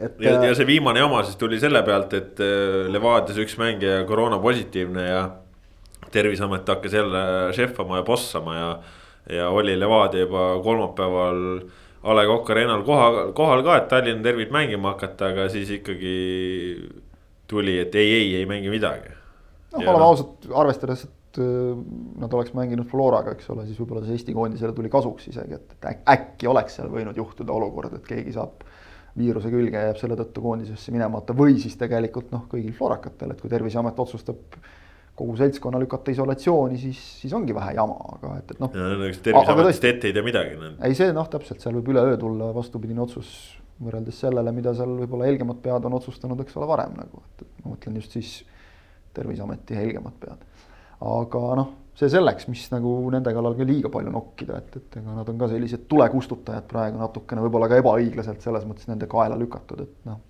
et. ja, ja see viimane jama siis tuli selle pealt, et äh, Levadias üks mängija koroona positiivne ja. terviseamet hakkas jälle šefama ja bossama ja, ja oli Levadia juba kolmapäeval. A Le Coq Arena'l kohal, kohal ka, et Tallinn tervib mängima hakata, aga siis ikkagi tuli, et ei, ei, ei mängi midagi. noh, oleme ausad, arvestades, et äh, nad oleks mänginud Floraga, eks ole, siis võib-olla see Eesti koondisele tuli kasuks isegi, et, et äk- äkki oleks seal võinud juhtuda olukord, et keegi saab viiruse külge jääb selle tõttu koondisesse minemata või siis tegelikult noh, kõigil florakatel, et kui Terviseamet otsustab kogu seltskonna lükata isolatsiooni, siis, siis ongi vähe jama, aga et, et noh. terviseametist ette ei tea midagi. ei, see noh, täpselt seal võib üleöö tulla vastupidine otsus võrreldes sellele, mida seal võib-olla helgemad pead on otsustanud, eks ole, varem nagu, et ma mõtlen just siis terviseameti helgemad pead. aga noh, see selleks, mis nagu nende kallal ka liiga palju nokkida, et, et ega nad on ka sellised tulekustutajad praegu natukene võib-olla ka ebaõiglaselt selles mõttes nende kaela lükatud, et noh.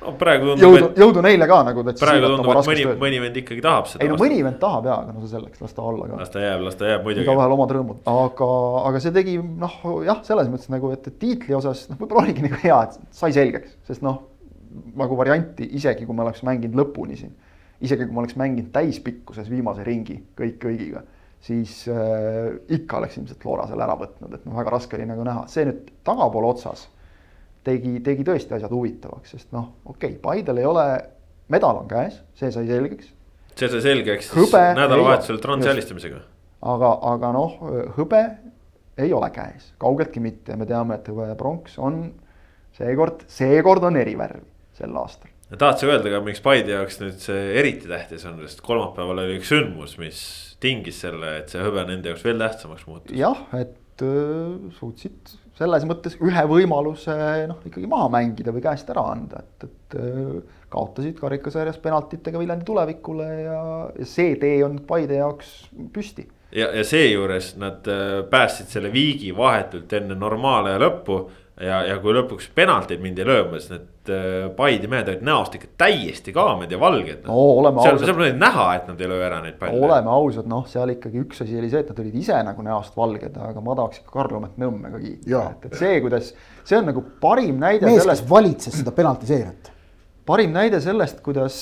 no praegu tundub, jõudu et, jõudu neile ka nagu. praegu tundub, et mõni, mõni vend ikkagi tahab seda. ei no mõni vend tahab jaa, aga no see selleks, las ta olla ka las ta jääb, las ta jääb muidugi. igavahel omad rõõmud, aga, aga see tegi noh, jah, selles mõttes nagu, et, et tiitli osas noh, võib-olla oligi nagu hea, et sai selgeks, sest noh, nagu varianti, isegi kui me oleks mänginud lõpuni siin. Isegi kui ma oleks mänginud täispikkuses viimase ringi kõik kõigiga, siis äh, ikka oleks ilmselt Flora selle ära võtnud, et noh, väga raske oli nagu näha, see nüüd tagapoole otsas tegi, tegi tõesti asjad huvitavaks, sest noh, okei okay,, Paidel ei ole, medal on käes, see sai selgeks. see sai selgeks nädalavahetusel alistamisega. aga, aga noh, hõbe ei ole käes, kaugeltki mitte, me teame, et hõbe ja pronks on seekord, seekord on erivärvi sel aastal. Tahad sa öelda ka, miks Paide jaoks nüüd see eriti tähtis on, sest kolmapäeval oli üks sündmus, mis tingis selle, et see hõbe nende jaoks veel tähtsamaks muutus. jah, et öö, suutsid selles mõttes ühe võimaluse noh, ikkagi maha mängida või käest ära anda, et, et öö, kaotasid karikasarjas penaltitega Viljandi tulevikule ja, ja see tee on Paide jaoks püsti. ja, ja seejuures nad äh, päästsid selle viigi vahetult enne normaalaja lõppu. Ja, ja kui lõpuks penaltid mindi lööma, siis need äh, Paide mehed olid näost ikka täiesti kaamed ja valged. no oleme seal, ausad seal oli näha, et nad ei löö ära neid palle. oleme ausad, noh, seal ikkagi üks asi oli see, et nad olid ise nagu näost valged, aga ma tahaks ikka Karl-Lomet Nõmme ka kiita, et, et see, kuidas, see on nagu parim näide mees, kes sellest, valitses seda penaltiseeriat. parim näide sellest, kuidas.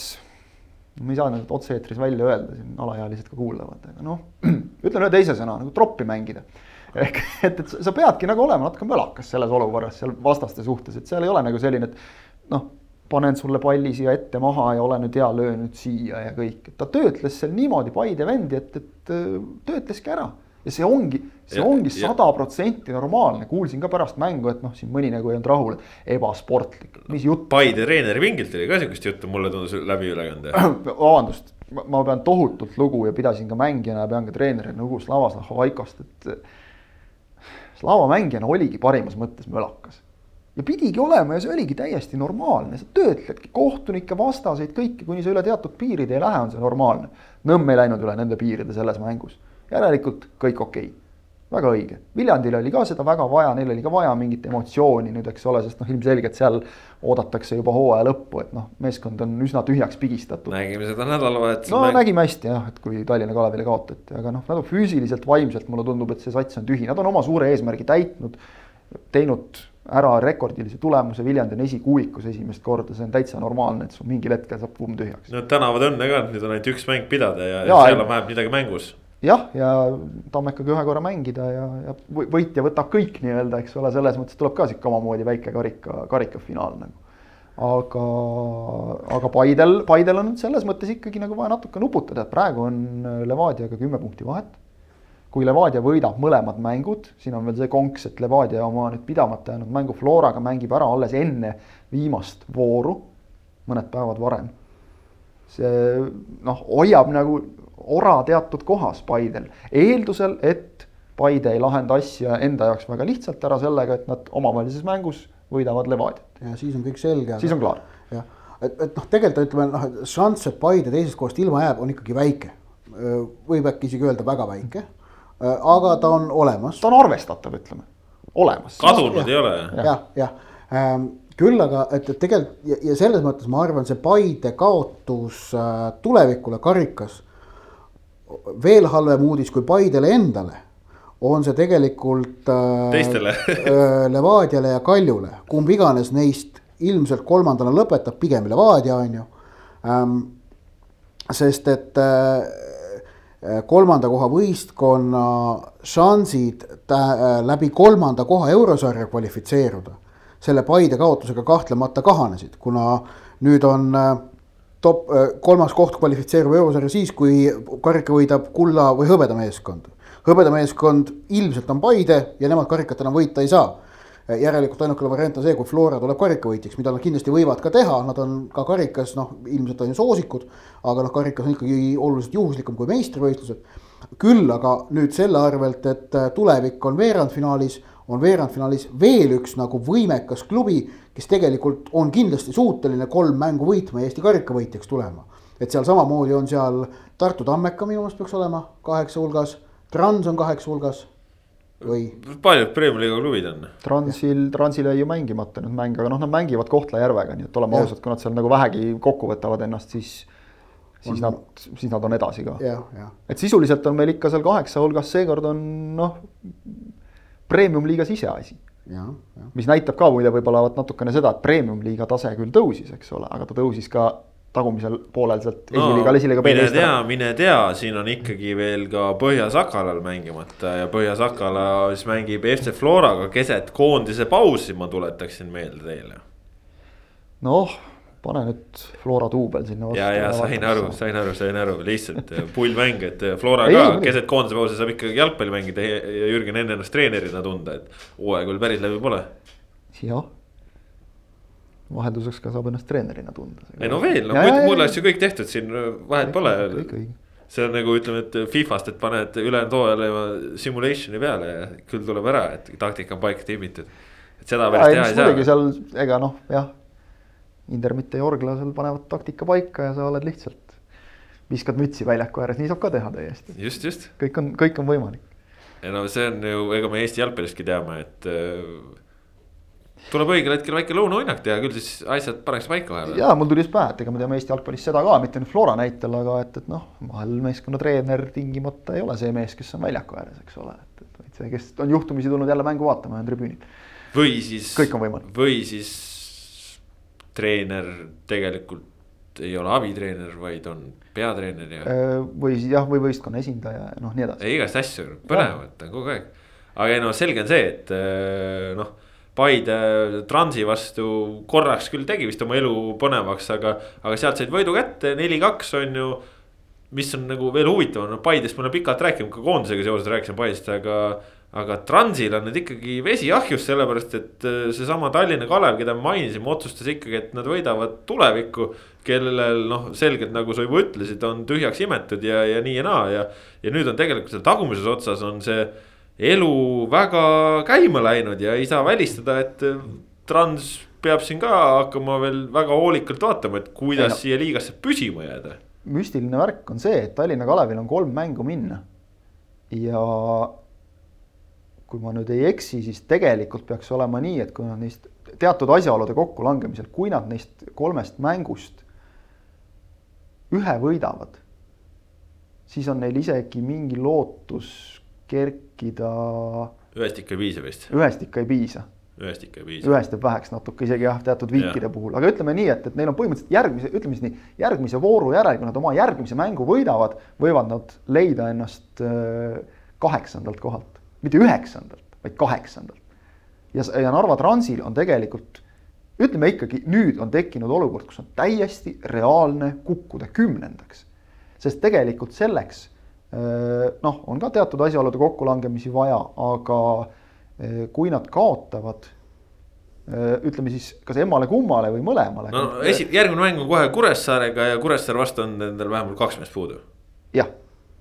ma ei saa nüüd otse-eetris välja öelda, siin alaealised ka kuulavad, aga noh, ütlen ühe teise sõna nagu troppi mängida. Ehk et, et sa peadki nagu olema natuke mölakas selles olukorras seal vastaste suhtes, et seal ei ole nagu selline, et noh panen sulle palli siia ette maha ja ole nüüd hea, löö nüüd siia ja kõik, et ta töötles seal niimoodi Paide vendi, et, et äh, töötleski ära. ja see ongi, see Ja- ongi sada protsenti normaalne, kuulsin ka pärast mängu, et noh, siin mõni nagu ei olnud rahul, et ebasportlik, mis jutt. Paide treeneri pingilt oli ka sihukest juttu, mulle tundus läbi ülekande. vabandust, ma pean tohutult lugu ja pidasin ka mängijana ja pean ka treenerina lugu Slava Zahhovaikost, et. Slava mängijana oligi parimas mõttes mölakas. ja pidigi olema ja see oligi täiesti normaalne, sa töötledki kohtunikke, vastaseid, kõiki, kuni sa üle teatud piiride ei lähe, on see normaalne. Nõmm ei läinud üle nende piiride selles mängus, järelikult kõik okei okay väga õige, Viljandil oli ka seda väga vaja, neil oli ka vaja mingit emotsiooni nüüd, eks ole, sest noh, ilmselgelt seal oodatakse juba hooaja lõppu, et noh, meeskond on üsna tühjaks pigistatud. nägime seda nädalavahetusel. no nägime hästi jah, et kui Tallinna Kalavile kaotati, aga noh, nagu füüsiliselt, vaimselt mulle tundub, et see sats on tühi, nad on oma suure eesmärgi täitnud. teinud ära rekordilise tulemuse, Viljandi on esikuuikus esimest korda, see on täitsa normaalne, et sul mingil hetkel saab pumm tühjaks. no tänavad õnne ka, et nüüd on ainult üks mäng pidada ja, ja seal on vähemalt midagi mängus. Jah, ja Tammekaga ühe korra mängida ja, ja võ- võitja võtab kõik nii-öelda, eks ole, selles mõttes tuleb ka sihuke omamoodi väike karika, karikafinaal nagu. aga, aga Paidel, Paidel on selles mõttes ikkagi nagu vaja natuke nuputada, et praegu on Levadiaga kümme punkti vahet. kui Levadia võidab mõlemad mängud, siin on veel see konks, et Levadia oma nüüd pidamata jäänud mängu Floraga mängib ära alles enne viimast vooru, mõned päevad varem see noh, hoiab nagu ora teatud kohas Paidel, eeldusel, et Paide ei lahenda asja enda jaoks väga lihtsalt ära sellega, et nad omavahelises mängus võidavad Levadiat, ja siis on kõik selge. siis on klaar. jah, et, et noh, tegelikult ütleme noh, et šanss, et Paide teisest kohast ilma jääb, on ikkagi väike. võib äkki isegi öelda väga väike. aga ta on olemas. ta on arvestatav, ütleme, olemas. kadunud ei ole. jah, jah ähm, küll aga, et, et tegelikult ja, ja selles mõttes ma arvan, see Paide kaotus äh, tulevikule karikas. Veel halvem uudis kui Paidele endale on see tegelikult äh, Teistele. äh, Levadiale ja Kaljule, kumb iganes neist ilmselt kolmandana lõpetab, pigem Levadia on ju ähm,. sest et äh, kolmanda koha võistkonna šansid tä- läbi kolmanda koha eurosarja kvalifitseeruda selle Paide kaotusega kahtlemata kahanesid, kuna nüüd on äh, top, kolmas koht kvalifitseerub eurosarja siis, kui karika võidab kulla või hõbeda meeskond. hõbeda meeskond ilmselt on Paide ja nemad karikat enam võita ei saa. järelikult ainukene variant on see, kui Flora tuleb karikavõitjaks, mida nad kindlasti võivad ka teha, nad on ka karikas, noh, ilmselt on ju soosikud. aga noh, karikas on ikkagi oluliselt juhuslikum kui meistrivõistlused. küll aga nüüd selle arvelt, et tulevik on veerandfinaalis on veerandfinaalis veel üks nagu võimekas klubi, kes tegelikult on kindlasti suuteline kolm mängu võitma ja Eesti karikavõitjaks tulema. et seal samamoodi on seal Tartu Tammeka minu meelest peaks olema kaheksa hulgas, Trans on kaheksa hulgas või paljud Premiumi liiga klubid on. Transil, Transil jäi ju mängimata nüüd mäng, aga noh, nad mängivad Kohtla-Järvega, nii et oleme ausad, kui nad seal nagu vähegi kokku võtavad ennast, siis, siis On- nad, siis nad on edasi ka. et sisuliselt on meil ikka seal kaheksa hulgas, seekord on noh, premium-liiga siseasi jah, jah. mis näitab ka muide võib-olla vot natukene seda, et premium-liiga tase küll tõusis, eks ole, aga ta tõusis ka tagumisel poolel sealt no, esiliiga, esiliiga mine tea, mine tea, siin on ikkagi veel ka Põhja-Sakalal mängimata ja Põhja-Sakala siis mängib FC Floraga keset koondise pausi, ma tuletaksin meelde teile. noh, pane nüüd Flora duubel sinna vastu. ja, ja sain aru, sain aru, sain aru, lihtsalt pullmäng, et Flora ka ei, keset koondise pausi saab ikkagi jalgpalli mängida ja Jürgen enne ennast treenerina tunda, et hooaeg veel päris läbi pole. jah vahelduseks ka saab ennast treenerina tunda. ei no veel, no muidu mul oleks ju kõik tehtud siin, vahet pole. see on nagu ütleme, et Fifast, et paned ülejäänud hooajale simulation'i peale ja küll tuleb ära, et taktika on paika timmitud. et seda päris teha ei saa. muidugi seal, ega noh, jah. Inder mitte ei orgla, seal panevad taktika paika ja sa oled lihtsalt. viskad mütsi väljaku ääres, nii saab ka teha täiesti. just, just. kõik on, kõik on võimalik. ja no see on ju, ega me Eesti jalgpalliski teame, et tuleb õigel hetkel väike lõunauinnak teha, küll siis asjad pannakse paika vahepeal. ja mul tuli just pähe, et ega me teame Eesti jalgpallis seda ka, mitte nüüd Flora näitel, aga et, et noh, vahel meeskonna treener tingimata ei ole see mees, kes on väljaku ääres, eks ole, et, et vaid see, kes on juhtumisi tulnud jälle mängu vaatama ja on tribüünil. või siis. kõik on võimalik. või siis treener tegelikult ei ole abitreener, vaid on peatreener ja. Äh, või jah, või võistkonna esindaja ja noh, nii edasi. igast asju, põnevat on kogu aeg. aga ei no selge on see, et äh, noh Paide Transi vastu korraks küll tegi vist oma elu põnevaks, aga, aga sealt said võidu kätte, neli-kaks on ju. mis on nagu veel huvitavam, no Paidest me oleme pikalt rääkinud, ka koondisega seoses rääkisime Paidest, aga. Aga Transil on nüüd ikkagi vesi ahjus, sellepärast et äh, seesama Tallinna Kalev, keda me mainisime, otsustas ikkagi, et nad võidavad tulevikku. kellel noh, selgelt nagu sa juba ütlesid, on tühjaks imetud ja, ja nii ja naa ja, ja nüüd on tegelikult seal tagumises otsas on see elu väga käima läinud ja ei saa välistada, et äh, Trans peab siin ka hakkama veel väga hoolikalt vaatama, et kuidas no. siia liigasse püsima jääda. müstiline värk on see, et Tallinna Kalevil on kolm mängu minna. ja kui ma nüüd ei eksi, siis tegelikult peaks olema nii, et kui nad neist teatud asjaolude kokkulangemisel, kui nad neist kolmest mängust ühe võidavad, siis on neil isegi mingi lootus kerkida. ühest ikka ei piisa vist. ühest ikka ei piisa. ühest ikka ei piisa. ühest jääb väheks natuke isegi jah, teatud viikide ja. puhul, aga ütleme nii, et, et neil on põhimõtteliselt järgmise, ütleme siis nii, järgmise vooru järel, kui nad oma järgmise mängu võidavad, võivad nad leida ennast äh, kaheksandalt kohalt, mitte üheksandalt, vaid kaheksandalt. ja, ja Narva Transil on tegelikult ütleme ikkagi, nüüd on tekkinud olukord, kus on täiesti reaalne kukkuda kümnendaks. sest tegelikult selleks noh, on ka teatud asjaolude kokkulangemisi vaja, aga kui nad kaotavad, ütleme siis kas emmale-kummale või mõlemale. no esi-, järgmine mäng on kohe Kuressaarega ja Kuressaare vastu on nendel vähemalt kaks meest puudu. jah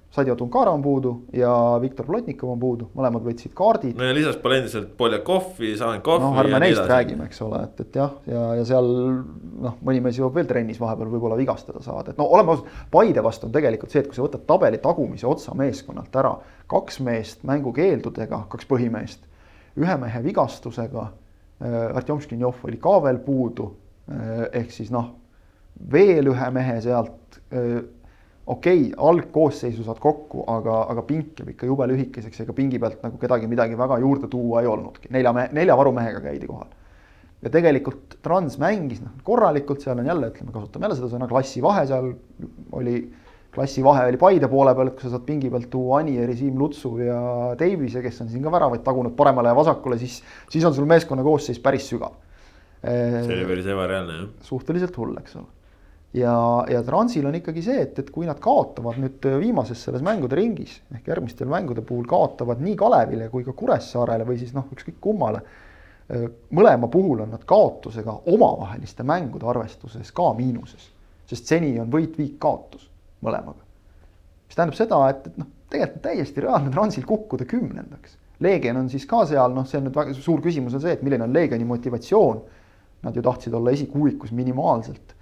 Sadio Tunkara on puudu ja Viktor Plotnikov on puudu, mõlemad võtsid kaardid. no ja lisaks pole endiselt Poljakovi, Sankovi. noh, ärme neist räägime, eks ole, et, et jah, ja, ja seal noh, mõni mees jõuab veel trennis vahepeal võib-olla vigastada saada, et no oleme ausad. Paide vastu on tegelikult see, et kui sa võtad tabeli tagumise otsa meeskonnalt ära, kaks meest mängukeeldudega, kaks põhimeest, ühe mehe vigastusega äh,. Artjom Škinjov oli ka veel puudu äh,, ehk siis noh, veel ühe mehe sealt äh, okei okay,, algkoosseisu saad kokku, aga, aga pink jääb ikka jube lühikeseks, ega pingi pealt nagu kedagi midagi väga juurde tuua ei olnudki, nelja mehe, nelja varumehega käidi kohal. ja tegelikult Trans mängis noh korralikult, seal on jälle, ütleme, kasutame jälle seda sõna klassivahe, seal oli, klassivahe oli Paide poole peal, et kui sa saad pingi pealt tuua Anieri, Siim Lutsu ja Davise, kes on siin ka väravaid tagunud paremale ja vasakule, siis, siis on sul meeskonna koosseis päris sügav. see oli päris ebareaalne jah. suhteliselt hull, eks ole ja, ja Transil on ikkagi see, et, et kui nad kaotavad nüüd viimases selles mängude ringis ehk järgmistel mängude puhul kaotavad nii Kalevile kui ka Kuressaarele või siis noh, ükskõik kummale. mõlema puhul on nad kaotusega omavaheliste mängude arvestuses ka miinuses, sest seni on võit-viik-kaotus mõlemaga. mis tähendab seda, et, et noh, tegelikult täiesti reaalne Transil kukkuda kümnendaks. Leegion on siis ka seal, noh, see on nüüd väga suur küsimus on see, et milline on Leegioni motivatsioon. Nad ju tahtsid olla esikuuikus minimaalselt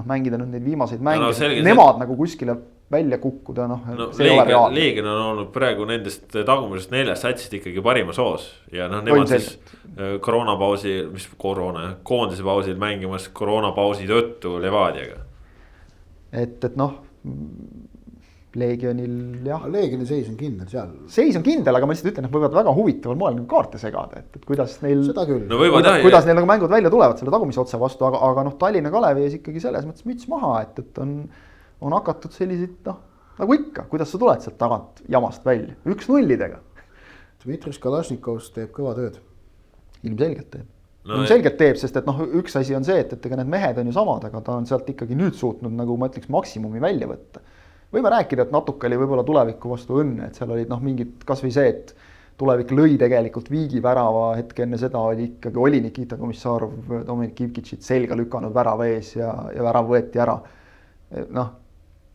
noh, mängida nüüd neid viimaseid mänge no, no, nemad see... nagu kuskile välja kukkuda, noh no,. Leegion, Leegion on olnud praegu nendest tagumisest neljast satsist ikkagi parimas hoos ja noh, nemad siis äh, koroonapausi, mis koroona, koondise pausil mängimas koroonapausi tõttu Levadiaga. et, et noh, Leegionil jah, Leegioni seis on kindel seal, seis on kindel, aga ma lihtsalt ütlen, et võivad väga huvitaval moel nagu kaarte segada, et, et kuidas neil. seda küll. no võivad kuidas, jah kuidas neil nagu mängud välja tulevad selle tagumise otsa vastu, aga, aga noh, Tallinna Kalevi ees ikkagi selles mõttes müts maha, et, et on, on hakatud selliseid noh, nagu ikka, kuidas sa tuled sealt tagant jamast välja, üks-nullidega. Dmitri Kalašnikovs teeb kõva tööd. ilmselgelt teeb No no, ilmselgelt teeb, sest et noh, üks asi on see, et, et ega need mehed on ju samad, aga ta on sealt ikkagi nüüd suutnud nagu ma ütleks, maksimumi välja võtta. Võime rääkida, et natuke oli võib-olla tuleviku vastu õnne, et seal olid noh, mingid kasvõi see, et tulevik lõi tegelikult viigi värava, hetk enne seda oli ikkagi, oli Nikita Komissarov Dominik Ivkitšit selga lükanud värava ees ja, ja värav võeti ära. noh,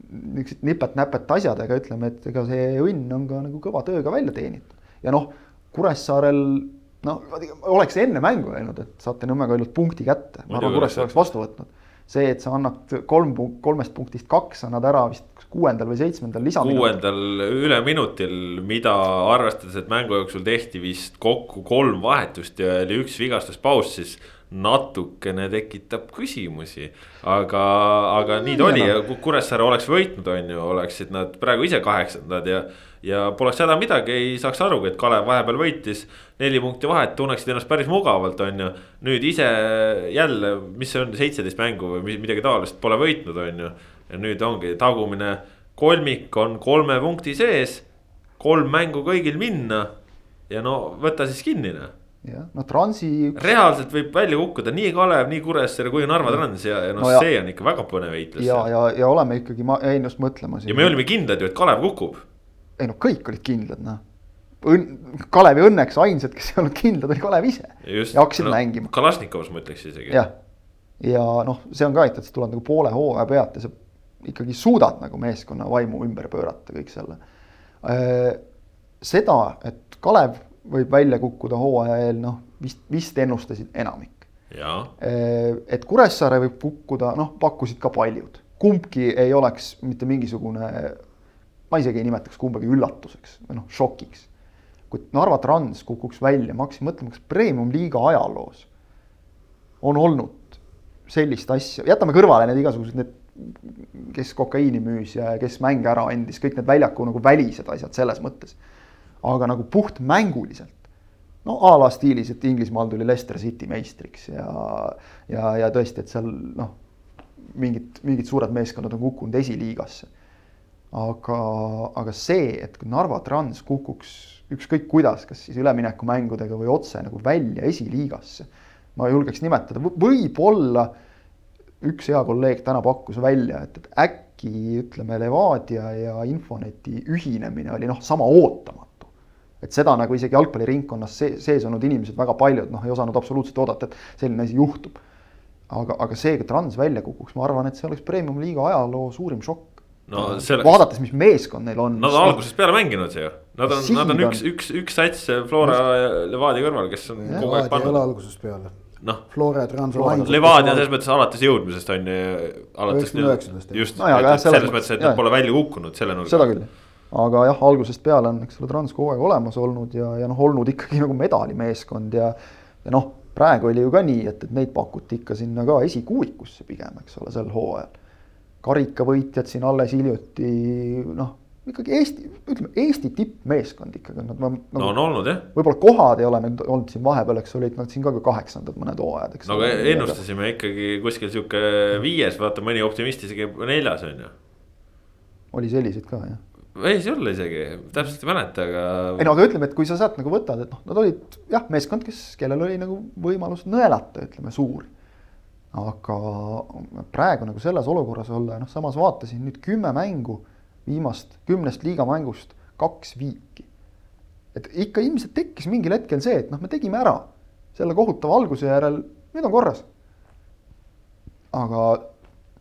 niisugused nipet-näpet asjadega ütleme, et ega see õnn on ka nagu kõva tööga välja teenitud. ja noh, Kuressaarel no oleks enne mängu läinud, et saate Nõmme Kaljult punkti kätte, ma arvan, Kuressaare oleks vastu võtnud. See, et sa annad kolm, kolmest punktist kaks annad ära vist kuuendal või seitsmendal lisaminutil. kuuendal üleminutil, mida arvestades, et mängu jooksul tehti vist kokku kolm vahetust ja oli üks vigastuspaus, siis natukene tekitab küsimusi. aga, aga nii ta oli ja Kuressaare oleks võitnud, on ju, oleksid nad praegu ise kaheksandad ja. Ja poleks häda midagi, ei saaks arugi, et Kalev vahepeal võitis neli punkti vahet, tunneksid ennast päris mugavalt, on ju. nüüd ise jälle, mis see on, seitseteist mängu või midagi taolist pole võitnud, on ju. ja nüüd ongi tagumine kolmik on kolme punkti sees, kolm mängu kõigil minna ja no võta siis kinni noh jah, no Transi üks.... reaalselt võib välja kukkuda nii Kalev, nii Kuressaare kui Narva Trans ja, ja noh no, see on ikka väga põnev heitlus. ja, ja, ja oleme ikkagi, ma jäin just mõtlema. ja me olime kindlad ju, et Kalev kukub. Ei no kõik olid kindlad, noh. Õnn, Kalevi õnneks ainsad, kes ei olnud kindlad, oli Kalev ise. ja hakkasid no, mängima. Kalašnikovs ma ütleks isegi. jah, ja, ja noh, see on ka, et, et sa tuled nagu poole hooaja pealt ja sa ikkagi suudad nagu meeskonna vaimu ümber pöörata, kõik selle. seda, et Kalev võib välja kukkuda hooaja eel, noh vist, vist ennustasid enamik. et Kuressaare võib kukkuda, noh, pakkusid ka paljud, kumbki ei oleks mitte mingisugune, ma isegi ei nimetaks kumbagi üllatuseks või noh, šokiks. kuid Narva Trans kukuks välja, ma hakkasin mõtlema, kas premium-liiga ajaloos on olnud sellist asja, jätame kõrvale need igasugused need, kes kokaiini müüs ja kes mänge ära andis, kõik need väljaku nagu välised asjad selles mõttes aga nagu puht mänguliselt. no a la stiilis, et Inglismaal tuli Leicester City meistriks ja, ja, ja tõesti, et seal noh, mingid, mingid suured meeskonnad on kukkunud esiliigasse. Aga, aga see, et Narva Trans kukuks ükskõik kuidas, kas siis üleminekumängudega või otse nagu välja esiliigasse, ma julgeks nimetada, võib-olla üks hea kolleeg täna pakkus välja, et, et äkki ütleme, Levadia ja Infoneti ühinemine oli noh, sama ootamatu et seda nagu isegi jalgpalliringkonnas sees olnud inimesed väga paljud noh, ei osanud absoluutselt oodata, et selline asi juhtub. aga, aga see, et Trans välja kukuks, ma arvan, et see oleks premium-liiga ajaloo suurim šokk. No selle. vaadates, mis meeskond neil on. Nad on algusest peale mänginud ju, nad on, nad on üks, üks, üks sats Flora ja Levadia kõrval, kes on ja, kogu aeg pannud. ei ole algusest peale noh. Flora ja Trans on ainult. Levadia selles mõttes alates jõudmisest on ju. alates just no, jah, selles mõttes, et nad pole välja kukkunud selle nurga. seda küll aga jah, algusest peale on, eks ole, Trans kogu aeg olemas olnud ja, ja noh, olnud ikkagi nagu medalimeeskond ja. ja noh, praegu oli ju ka nii, et, et neid pakuti ikka sinna ka esikuuikusse pigem, eks ole, sel hooajal. Karikavõitjad siin alles hiljuti noh, ikkagi Eesti, ütleme Eesti tippmeeskond ikkagi nad nagu,. no on olnud jah. võib-olla kohad ei ole nüüd olnud siin vahepeal, eks olid nad siin ka kaheksandad mõned hooajad, eks. no aga ennustasime ikkagi kuskil sihuke viies, vaata mõni optimist isegi neljas on ju. oli selliseid ka jah võis olla isegi, täpselt ei mäleta, aga. ei no aga ütleme, et kui sa sealt nagu võtad, et noh, nad olid jah, meeskond, kes, kellel oli nagu võimalus nõelata, ütleme suur. Aga praegu nagu selles olukorras olla noh, samas vaatasin nüüd kümme mängu viimast kümnest liigamängust kaks viiki. et ikka ilmselt tekkis mingil hetkel see, et noh, me tegime ära selle kohutava alguse järel, nüüd on korras. aga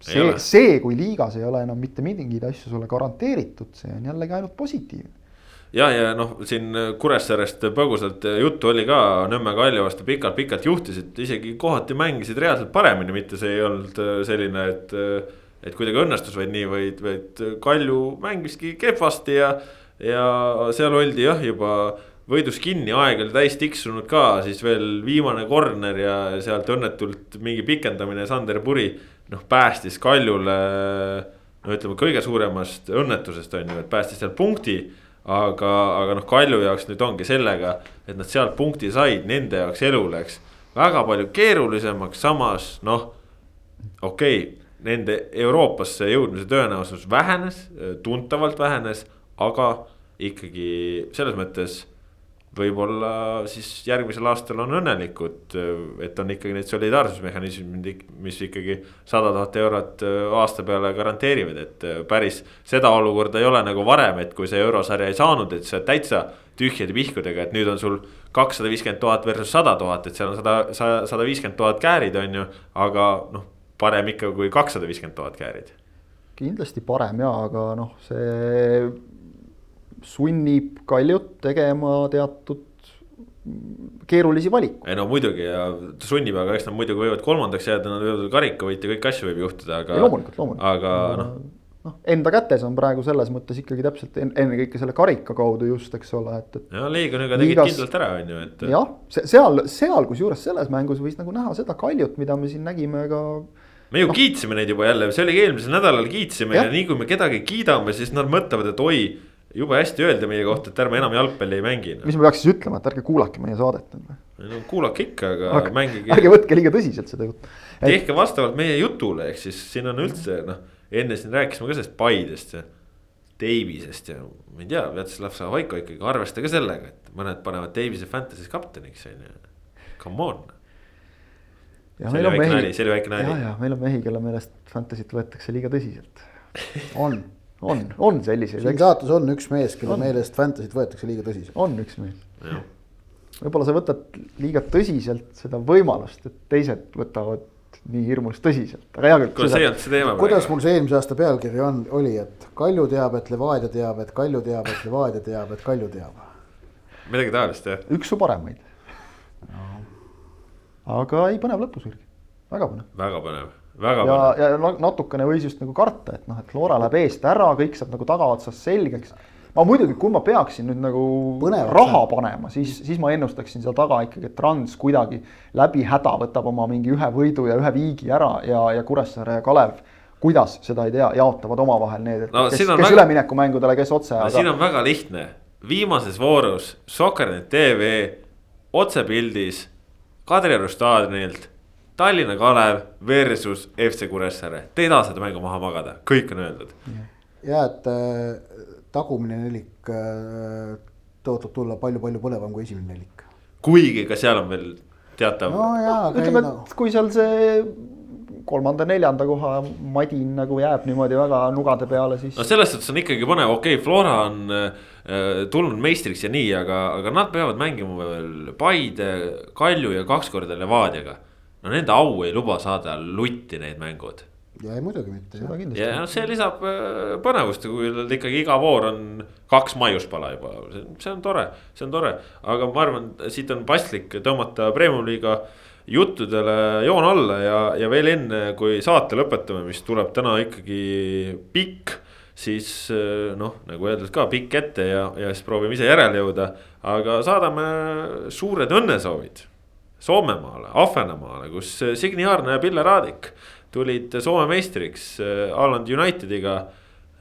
see, see, kui liigas ei ole enam mitte mingeid asju sulle garanteeritud, see on jällegi ainult positiivne ja, ja noh, siin Kuressaarest põgusalt juttu oli ka, Nõmme Kalju vastu pikalt-pikalt juhtisid, isegi kohati mängisid reaalselt paremini, mitte see ei olnud äh, selline, et. et kuidagi õnnestus, vaid nii, vaid, vaid Kalju mängiski kehvasti ja, ja seal oldi jah, juba võidus kinni, aeg oli täis tiksunud ka, siis veel viimane corner ja sealt õnnetult mingi pikendamine, Sander Puri noh, päästis Kaljule no ütleme kõige suuremast õnnetusest on ju, et päästis sealt punkti. Aga, aga noh, Kalju jaoks nüüd ongi sellega, et nad sealt punkti said, nende jaoks elu läks väga palju keerulisemaks, samas noh, okei okay, nende Euroopasse jõudmise tõenäosus vähenes, tuntavalt vähenes, aga ikkagi selles mõttes võib-olla siis järgmisel aastal on õnnelikud, et on ikkagi need solidaarsusmehhanismid, mis ikkagi sada tuhat eurot aasta peale garanteerivad, et päris seda olukorda ei ole nagu varem, et kui sa eurosarja ei saanud, et sa täitsa tühjade pihkudega, et nüüd on sul kakssada viiskümmend tuhat versus sada tuhat, et seal on sada, sada viiskümmend tuhat käärid, on ju, aga noh, parem ikka kui kakssada viiskümmend tuhat käärid. kindlasti parem ja, aga noh, see sunnib Kaljut tegema teatud keerulisi valikuid. ei no muidugi ja sunnib, aga eks nad muidugi võivad kolmandaks jääda, nad võivad karika võita, kõiki asju võib juhtuda, aga. loomulikult, loomulikult. aga noh. noh, enda kätes on praegu selles mõttes ikkagi täpselt ennekõike selle karika kaudu just, eks ole, et, et. ja Leegioniga tegid liigas... kindlalt ära, on ju, et. jah, seal, seal kusjuures selles mängus võis nagu näha seda Kaljut, mida me siin nägime ka me ju no. kiitsime neid juba jälle, see oligi eelmisel nädalal kiitsime ja. ja nii kui me kedagi kiidame, siis nad mõtlevad, et oi jube hästi öelda meie kohta, et ärme enam jalgpalli ei mängi no.. mis ma peaks siis ütlema, et ärge kuulake meie saadet või? no kuulake ikka, aga, aga mängige. ärge võtke liiga tõsiselt seda juttu et.... tehke vastavalt meie jutule, ehk siis siin on üldse noh, enne siin rääkisime ka sellest Paidest ja. Davisest ja ma ei tea, Vjatslav Savaiko ikkagi arvestage sellega, et mõned panevad Davise Fantasy's kapteniks on ju, come on. see oli väike nali, see oli väike nali. ja, ja meil on mehi, kelle meelest Fantasy't võetakse liiga tõsiselt on on, on selliseid. siin saates on üks mees, kelle meelest Fantasy't võetakse liiga tõsiselt. on üks mees. võib-olla sa võtad liiga tõsiselt seda võimalust, et teised võtavad nii hirmus tõsiselt, aga hea küll. kuule, see ei olnud see teema. kuidas mul see eelmise aasta pealkiri on, oli, et Kalju teab, et Levadia teab, et Kalju teab, et Levadia teab, et Kalju teab. midagi taolist jah. üks su paremaid no.. aga ei, põnev lõpusirg, väga põnev. väga põnev väga ja, ja natukene võis just nagu karta, et noh, et Flora läheb eest ära, kõik saab nagu tagaotsas selgeks. ma muidugi, kui ma peaksin nüüd nagu Põnevat, raha panema, siis, siis ma ennustaksin seal taga ikkagi, et Trans kuidagi läbi häda võtab oma mingi ühe võidu ja ühe viigi ära ja, ja Kuressaare ja Kalev kuidas seda ei tea, jaotavad omavahel need, et no, kes, kes väga... üleminekumängudele, kes otse no,. siin on väga lihtne, viimases voorus Soccernet tv otsepildis Kadrioru staadionilt Tallinna Kalev versus FC Kuressaare, te ei taha seda mängu maha magada, kõik on öeldud. ja et äh, tagumine nelik äh, tõotab tulla palju-palju põnevam kui esimene nelik. kuigi ka seal on veel teatav. no jaa, aga ütleme, et kui seal see kolmanda-neljanda koha madin nagu jääb niimoodi väga nugade peale, siis. no selles suhtes on ikkagi põnev, okei okay,, Flora on äh, tulnud meistriks ja nii, aga, aga nad peavad mängima veel Paide, Kalju ja kaks korda Levadiaga no nende au ei luba saada lutti need mängud. ja ei muidugi mitte. ja noh, see lisab äh, põnevust, kui ikkagi iga voor on kaks maiuspala juba, see on tore, see on tore. aga ma arvan, siit on paslik tõmmata Premium-liiga juttudele joon alla ja, ja veel enne, kui saate lõpetame, mis tuleb täna ikkagi pikk siis äh, noh, nagu öeldud ka pikk ette ja, ja siis proovime ise järele jõuda. aga saadame suured õnnesoovid Soomemaale, Ahvenamaale, kus äh, Signi Aarna ja Pille Raadik tulid Soome meistriks Aland äh, Unitediga.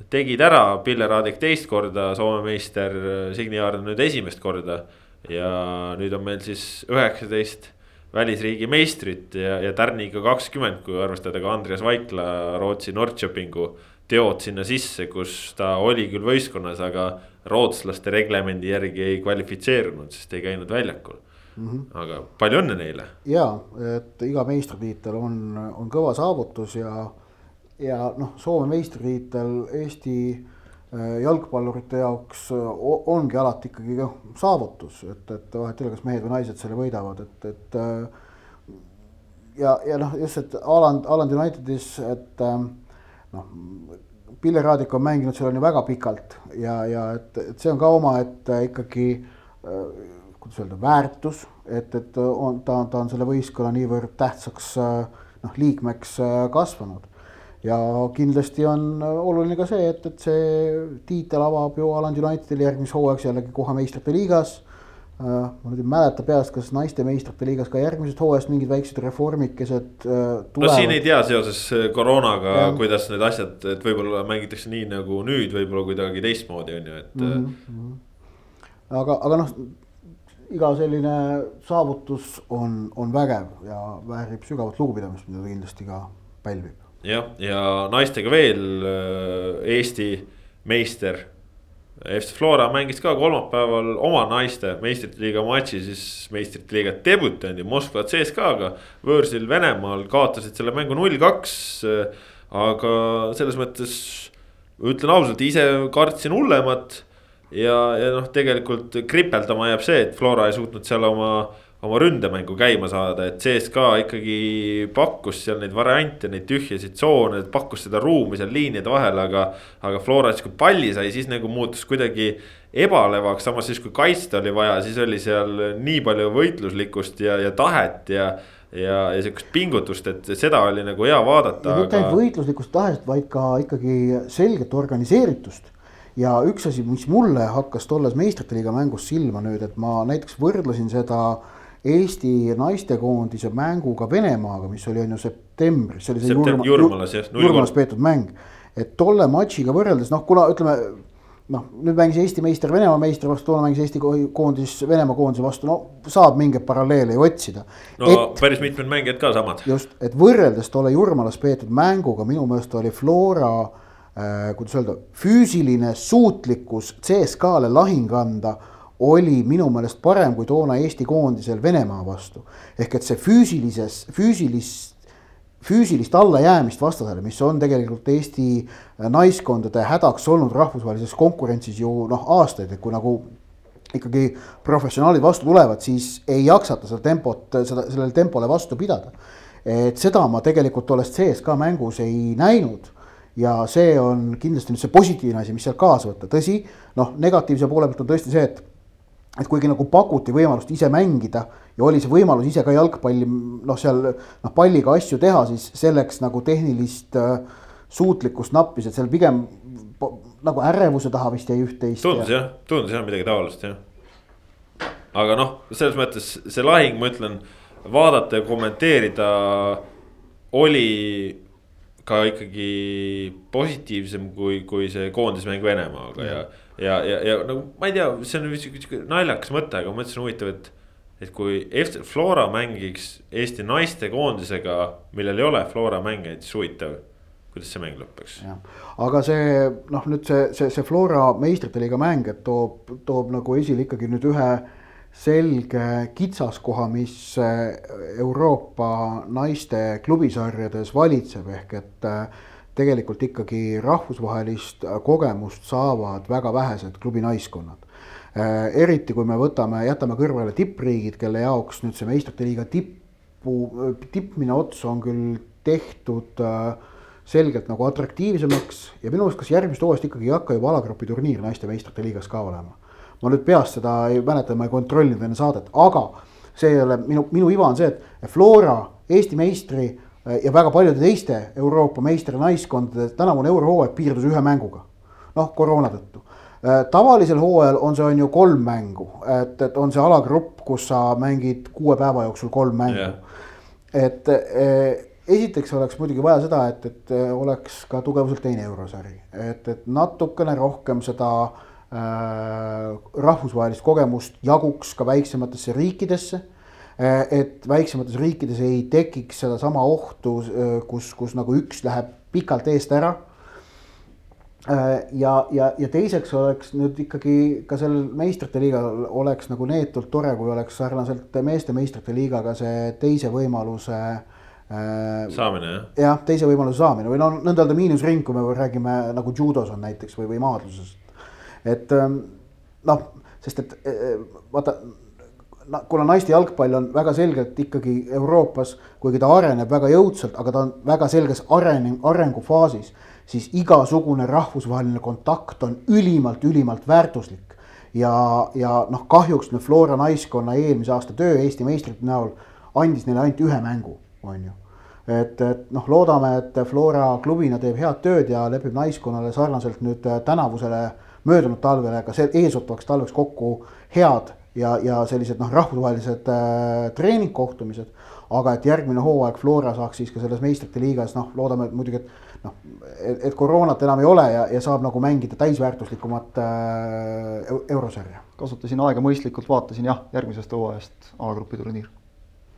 tegid ära, Pille Raadik teist korda, Soome meister, äh, Signi Aarna nüüd esimest korda. ja nüüd on meil siis üheksateist välisriigi meistrit ja, ja tärniga kakskümmend, kui arvestada ka Andreas Vaikla Rootsi Norrköpingu teod sinna sisse, kus ta oli küll võistkonnas, aga rootslaste reglemendi järgi ei kvalifitseerunud, sest ei käinud väljakul mm. -hmm. aga palju õnne neile. ja, et iga meistritiitel on, on kõva saavutus ja, ja noh, Soome meistritiitel Eesti äh, jalgpallurite jaoks ongi alati ikkagi noh, saavutus, et, et vahet ei ole, kas mehed või naised selle võidavad, et, et. Äh, ja, ja noh, just, et Aland, Aland Unitedis, et äh, noh, Pille Raadik on mänginud seal on ju väga pikalt ja, ja et, et see on ka omaette ikkagi kuidas öelda, väärtus, et, et on, ta, ta on selle võistkonna niivõrd tähtsaks noh, liikmeks kasvanud. ja kindlasti on oluline ka see, et, et see tiitel avab ju Aland Unitedile järgmiseks hooajaks jällegi koha meistrite liigas. ma nüüd ei mäleta peast, kas naiste meistrite liigas ka järgmisest hooajast mingid väiksed reformikesed uh, tulevad. no siin ei tea seoses koroonaga, kuidas need asjad, et võib-olla mängitakse nii nagu nüüd, võib-olla kuidagi teistmoodi on ju, et mm. -hmm. aga, aga noh iga selline saavutus on, on vägev ja väärib sügavat lugupidamist, mida ta kindlasti ka pälvib. jah, ja naistega veel äh, Eesti meister. FC Flora mängis ka kolmapäeval oma naiste meistrite liiga matši, siis meistrite liiga debütandi Moskva CSKA-ga. võõrsil Venemaal kaotasid selle mängu null-kaks. aga selles mõttes ütlen ausalt, ise kartsin hullemat ja, ja noh, tegelikult kripeldama jääb see, et Flora ei suutnud seal oma, oma ründemängu käima saada, et CSKA ikkagi pakkus seal neid variante, neid tühjasid tsoone, pakkus seda ruumi seal liinide vahel, aga. aga Flora siis, kui palli sai, siis nagu muutus kuidagi ebalevaks, samas siis kui kaitsta oli vaja, siis oli seal nii palju võitluslikkust ja, ja tahet ja ja, ja sihukest pingutust, et seda oli nagu hea vaadata. ja mitte ainult aga... võitluslikust tahet, vaid ka ikkagi selget organiseeritust ja üks asi, mis mulle hakkas tolles meistrite liiga mängus silma nüüd, et ma näiteks võrdlesin seda Eesti naistekoondise mänguga Venemaaga, mis oli on ju septembris, see oli see Septem, Jurmalas, jah, Jurmalas peetud mäng. et tolle matšiga võrreldes noh, kuna ütleme noh, nüüd mängis Eesti meister Venemaa meistri vastu, toona mängis Eesti koondis Venemaa koondise vastu, no saab mingeid paralleele ju otsida. no et, päris mitmed mängijad ka samad. just, et võrreldes tolle Jurmalas peetud mänguga minu meelest oli Flora Äh, kuidas öelda, füüsiline suutlikkus CSKA-le lahing anda oli minu meelest parem kui toona Eesti koondisel Venemaa vastu. ehk et see füüsilises, füüsilist, füüsilist allajäämist vastasele, mis on tegelikult Eesti naiskondade hädaks olnud rahvusvahelises konkurentsis ju noh, aastaid, et kui nagu ikkagi professionaalid vastu tulevad, siis ei jaksata seda tempot, seda, sellele tempole vastu pidada. et seda ma tegelikult tolles CSKA mängus ei näinud ja see on kindlasti nüüd see positiivne asi, mis sealt kaasa võtta, tõsi, noh, negatiivse poole pealt on tõesti see, et et kuigi nagu pakuti võimalust ise mängida ja oli see võimalus ise ka jalgpalli noh, seal noh, palliga asju teha, siis selleks nagu tehnilist äh, suutlikkust nappis, et seal pigem nagu ärevuse taha vist jäi üht-teist. tundus jah, tundus jah midagi taolist jah. aga noh, selles mõttes see lahing, ma ütlen, vaadata ja kommenteerida oli ka ikkagi positiivsem kui, kui see koondismäng Venemaaga ja, ja, ja, ja nagu ma ei tea, see on sihuke naljakas mõte, aga ma mõtlesin huvitav, et. et kui FC Flora mängiks Eesti naiste koondisega, millel ei ole Flora mängijaid, siis huvitav kuidas see mäng lõpeks. aga see noh, nüüd see, see, see Flora meistrite liiga mäng, et toob, toob nagu esile ikkagi nüüd ühe selge kitsaskoha, mis äh, Euroopa naiste klubisarjades valitseb, ehk et äh, tegelikult ikkagi rahvusvahelist kogemust saavad väga vähesed klubi naiskonnad. eriti kui me võtame, jätame kõrvale tippriigid, kelle jaoks nüüd see meistrite liiga tippu, tippmine ots on küll tehtud selgelt nagu atraktiivsemaks ja minu arust, kas järgmist hooajast ikkagi ei hakka juba alagrupi turniir naiste meistrite liigas ka olema ma nüüd peast seda ei mäleta, ma ei kontrollinud enne saadet, aga see ei ole minu, minu iva on see, et Flora, Eesti meistri äh, ja väga paljude teiste Euroopa meistrinaiskondade tänavune eurohooaeg piirdus ühe mänguga. noh, koroona tõttu. Äh, tavalisel hooajal on see on ju kolm mängu, et, et on see alagrupp, kus sa mängid kuue päeva jooksul kolm mängu yeah.. et eh, esiteks oleks muidugi vaja seda, et, et oleks ka tugevuselt teine eurosari, et, et natukene rohkem seda Äh, rahvusvahelist kogemust jaguks ka väiksematesse riikidesse. Äh, et väiksemates riikides ei tekiks sedasama ohtu, äh, kus, kus nagu üks läheb pikalt eest ära. ja, ja, ja teiseks oleks nüüd ikkagi ka sellel meistrite liigal oleks nagu neetult tore, kui oleks sarnaselt meeste meistrite liigaga see teise võimaluse saamine jah? jah, teise võimaluse saamine või no nõnda öelda miinusring, kui me räägime nagu judos on näiteks või, või maadluses et ähm, noh, sest et äh, äh, vaata kuna naiste jalgpall on väga selgelt ikkagi Euroopas, kuigi ta areneb väga jõudsalt, aga ta on väga selges areng, arengufaasis, siis igasugune rahvusvaheline kontakt on ülimalt, ülimalt väärtuslik. ja, ja noh, kahjuks nüüd Flora naiskonna eelmise aasta töö Eesti meistrite näol andis neile ainult ühe mängu, on ju. et, et noh, loodame, et Flora klubina teeb head tööd ja lepib naiskonnale sarnaselt nüüd tänavusele äh, möödunud talvele ka see eesootavaks talveks kokku head ja, ja sellised noh, rahvusvahelised äh, treeningkohtumised. aga et järgmine hooaeg Flora saaks siis ka selles meistrite liigas, noh, loodame et muidugi, et noh, et koroonat enam ei ole ja, ja saab nagu mängida täisväärtuslikumat äh, eurosarja. kasutasin aega mõistlikult, vaatasin jah, järgmisest hooajast A-grupi turniir.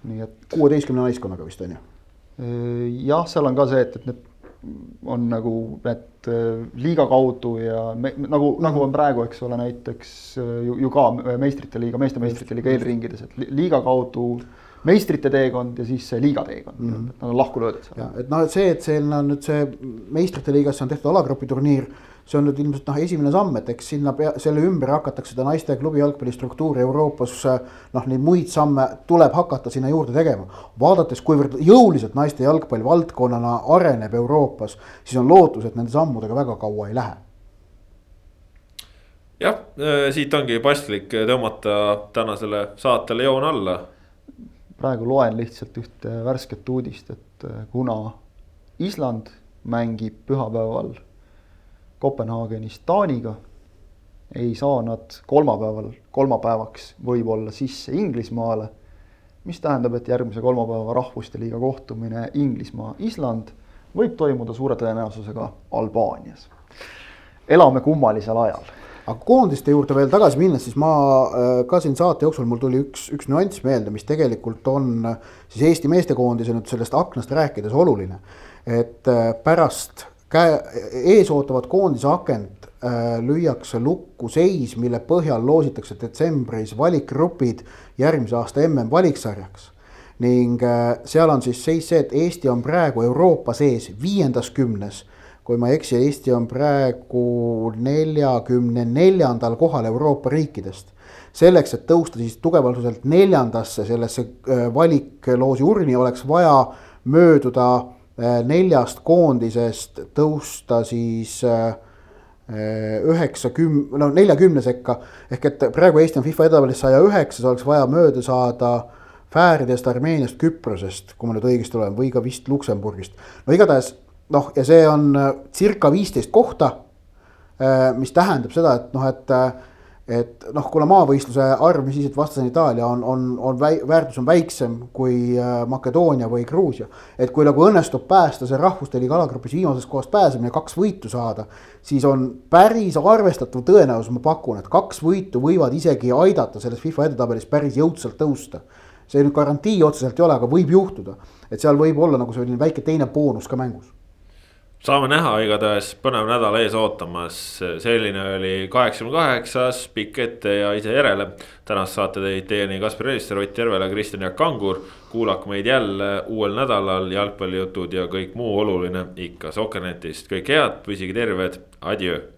nii et. kuueteistkümne naiskonnaga vist on ju? jah, seal on ka see, et, et need on nagu need äh, liiga kaudu ja me, nagu, nagu on praegu, eks ole, näiteks äh, ju, ju ka meistrite liiga, meeste meistrite liiga eelringides, et liiga kaudu meistrite teekond ja siis see liiga teekond mm, -hmm. nad on lahku löödud seal. et noh, et see, et seal on nüüd see meistrite liigasse on tehtud alagrupi turniir see on nüüd ilmselt noh, esimene samm, et eks sinna pea, selle ümber hakatakse seda naiste klubi jalgpallistruktuuri Euroopas. noh, neid muid samme tuleb hakata sinna juurde tegema. vaadates, kuivõrd jõuliselt naiste jalgpall valdkonnana areneb Euroopas, siis on lootus, et nende sammudega väga kaua ei lähe. jah, siit ongi paslik tõmmata tänasele saatele joon alla. Praegu loen lihtsalt ühte värsket uudist, et äh, kuna Island mängib pühapäeval Kopenhaagenis Taaniga. ei saa nad kolmapäeval, kolmapäevaks võib-olla sisse Inglismaale. mis tähendab, et järgmise kolmapäeva Rahvuste Liiga kohtumine Inglismaa-Island võib toimuda suure tõenäosusega Albaanias. elame kummalisel ajal aga koondiste juurde veel tagasi minnes, siis ma äh, ka siin saate jooksul mul tuli üks, üks nüanss meelde, mis tegelikult on äh, siis Eesti meestekoondise nüüd sellest aknast rääkides oluline. et äh, pärast käe, ees ootavat koondise akent lüüakse lukku seis, mille põhjal loositakse detsembris valikgrupid järgmise aasta mm valiksarjaks. ning seal on siis seis see, et Eesti on praegu Euroopa sees viiendas kümnes. Kui ma ei eksi, Eesti on praegu neljakümne neljandal kohal Euroopa riikidest selleks, et tõusta siis tugevasuselt neljandasse sellesse äh, valikloosi urni, oleks vaja mööduda Äh, neljast koondisest tõusta siis äh, üheksakümne, no neljakümne sekka. ehk et praegu Eesti on FIFA edetabelis saja üheksas, oleks vaja mööda saada Fääridest, Armeeniast, Küprosest, kui ma nüüd õigesti olen, või ka vist Luksemburgist. no igatahes noh, ja see on äh, circa viisteist kohta. mis tähendab seda, et noh, et et noh, kuna maavõistluse arv, mis siis, et vastas on Itaalia, on, on, on väi, väärtus on väiksem kui äh, Makedoonia või Gruusia. et kui nagu õnnestub päästa see rahvuste liiga alagrupis viimasest kohast pääsemine, kaks võitu saada, siis on päris arvestatav tõenäosus, ma pakun, et kaks võitu võivad isegi aidata selles FIFA edetabelis päris jõudsalt tõusta. see nüüd garantii otseselt ei ole, aga võib juhtuda, et seal võib olla nagu selline väike teine boonus ka mängus saame näha, igatahes põnev nädal ees ootamas, selline oli kaheksakümne kaheksas, pikk ette ja ise järele. tänast saate tõid teieni Kaspar Elisser, Ott Järvela, Kristjan Jaak Kangur. kuulake meid jälle uuel nädalal, jalgpallijutud ja kõik muu oluline ikka Sokkernetist, kõike head, püsige terved, adjöö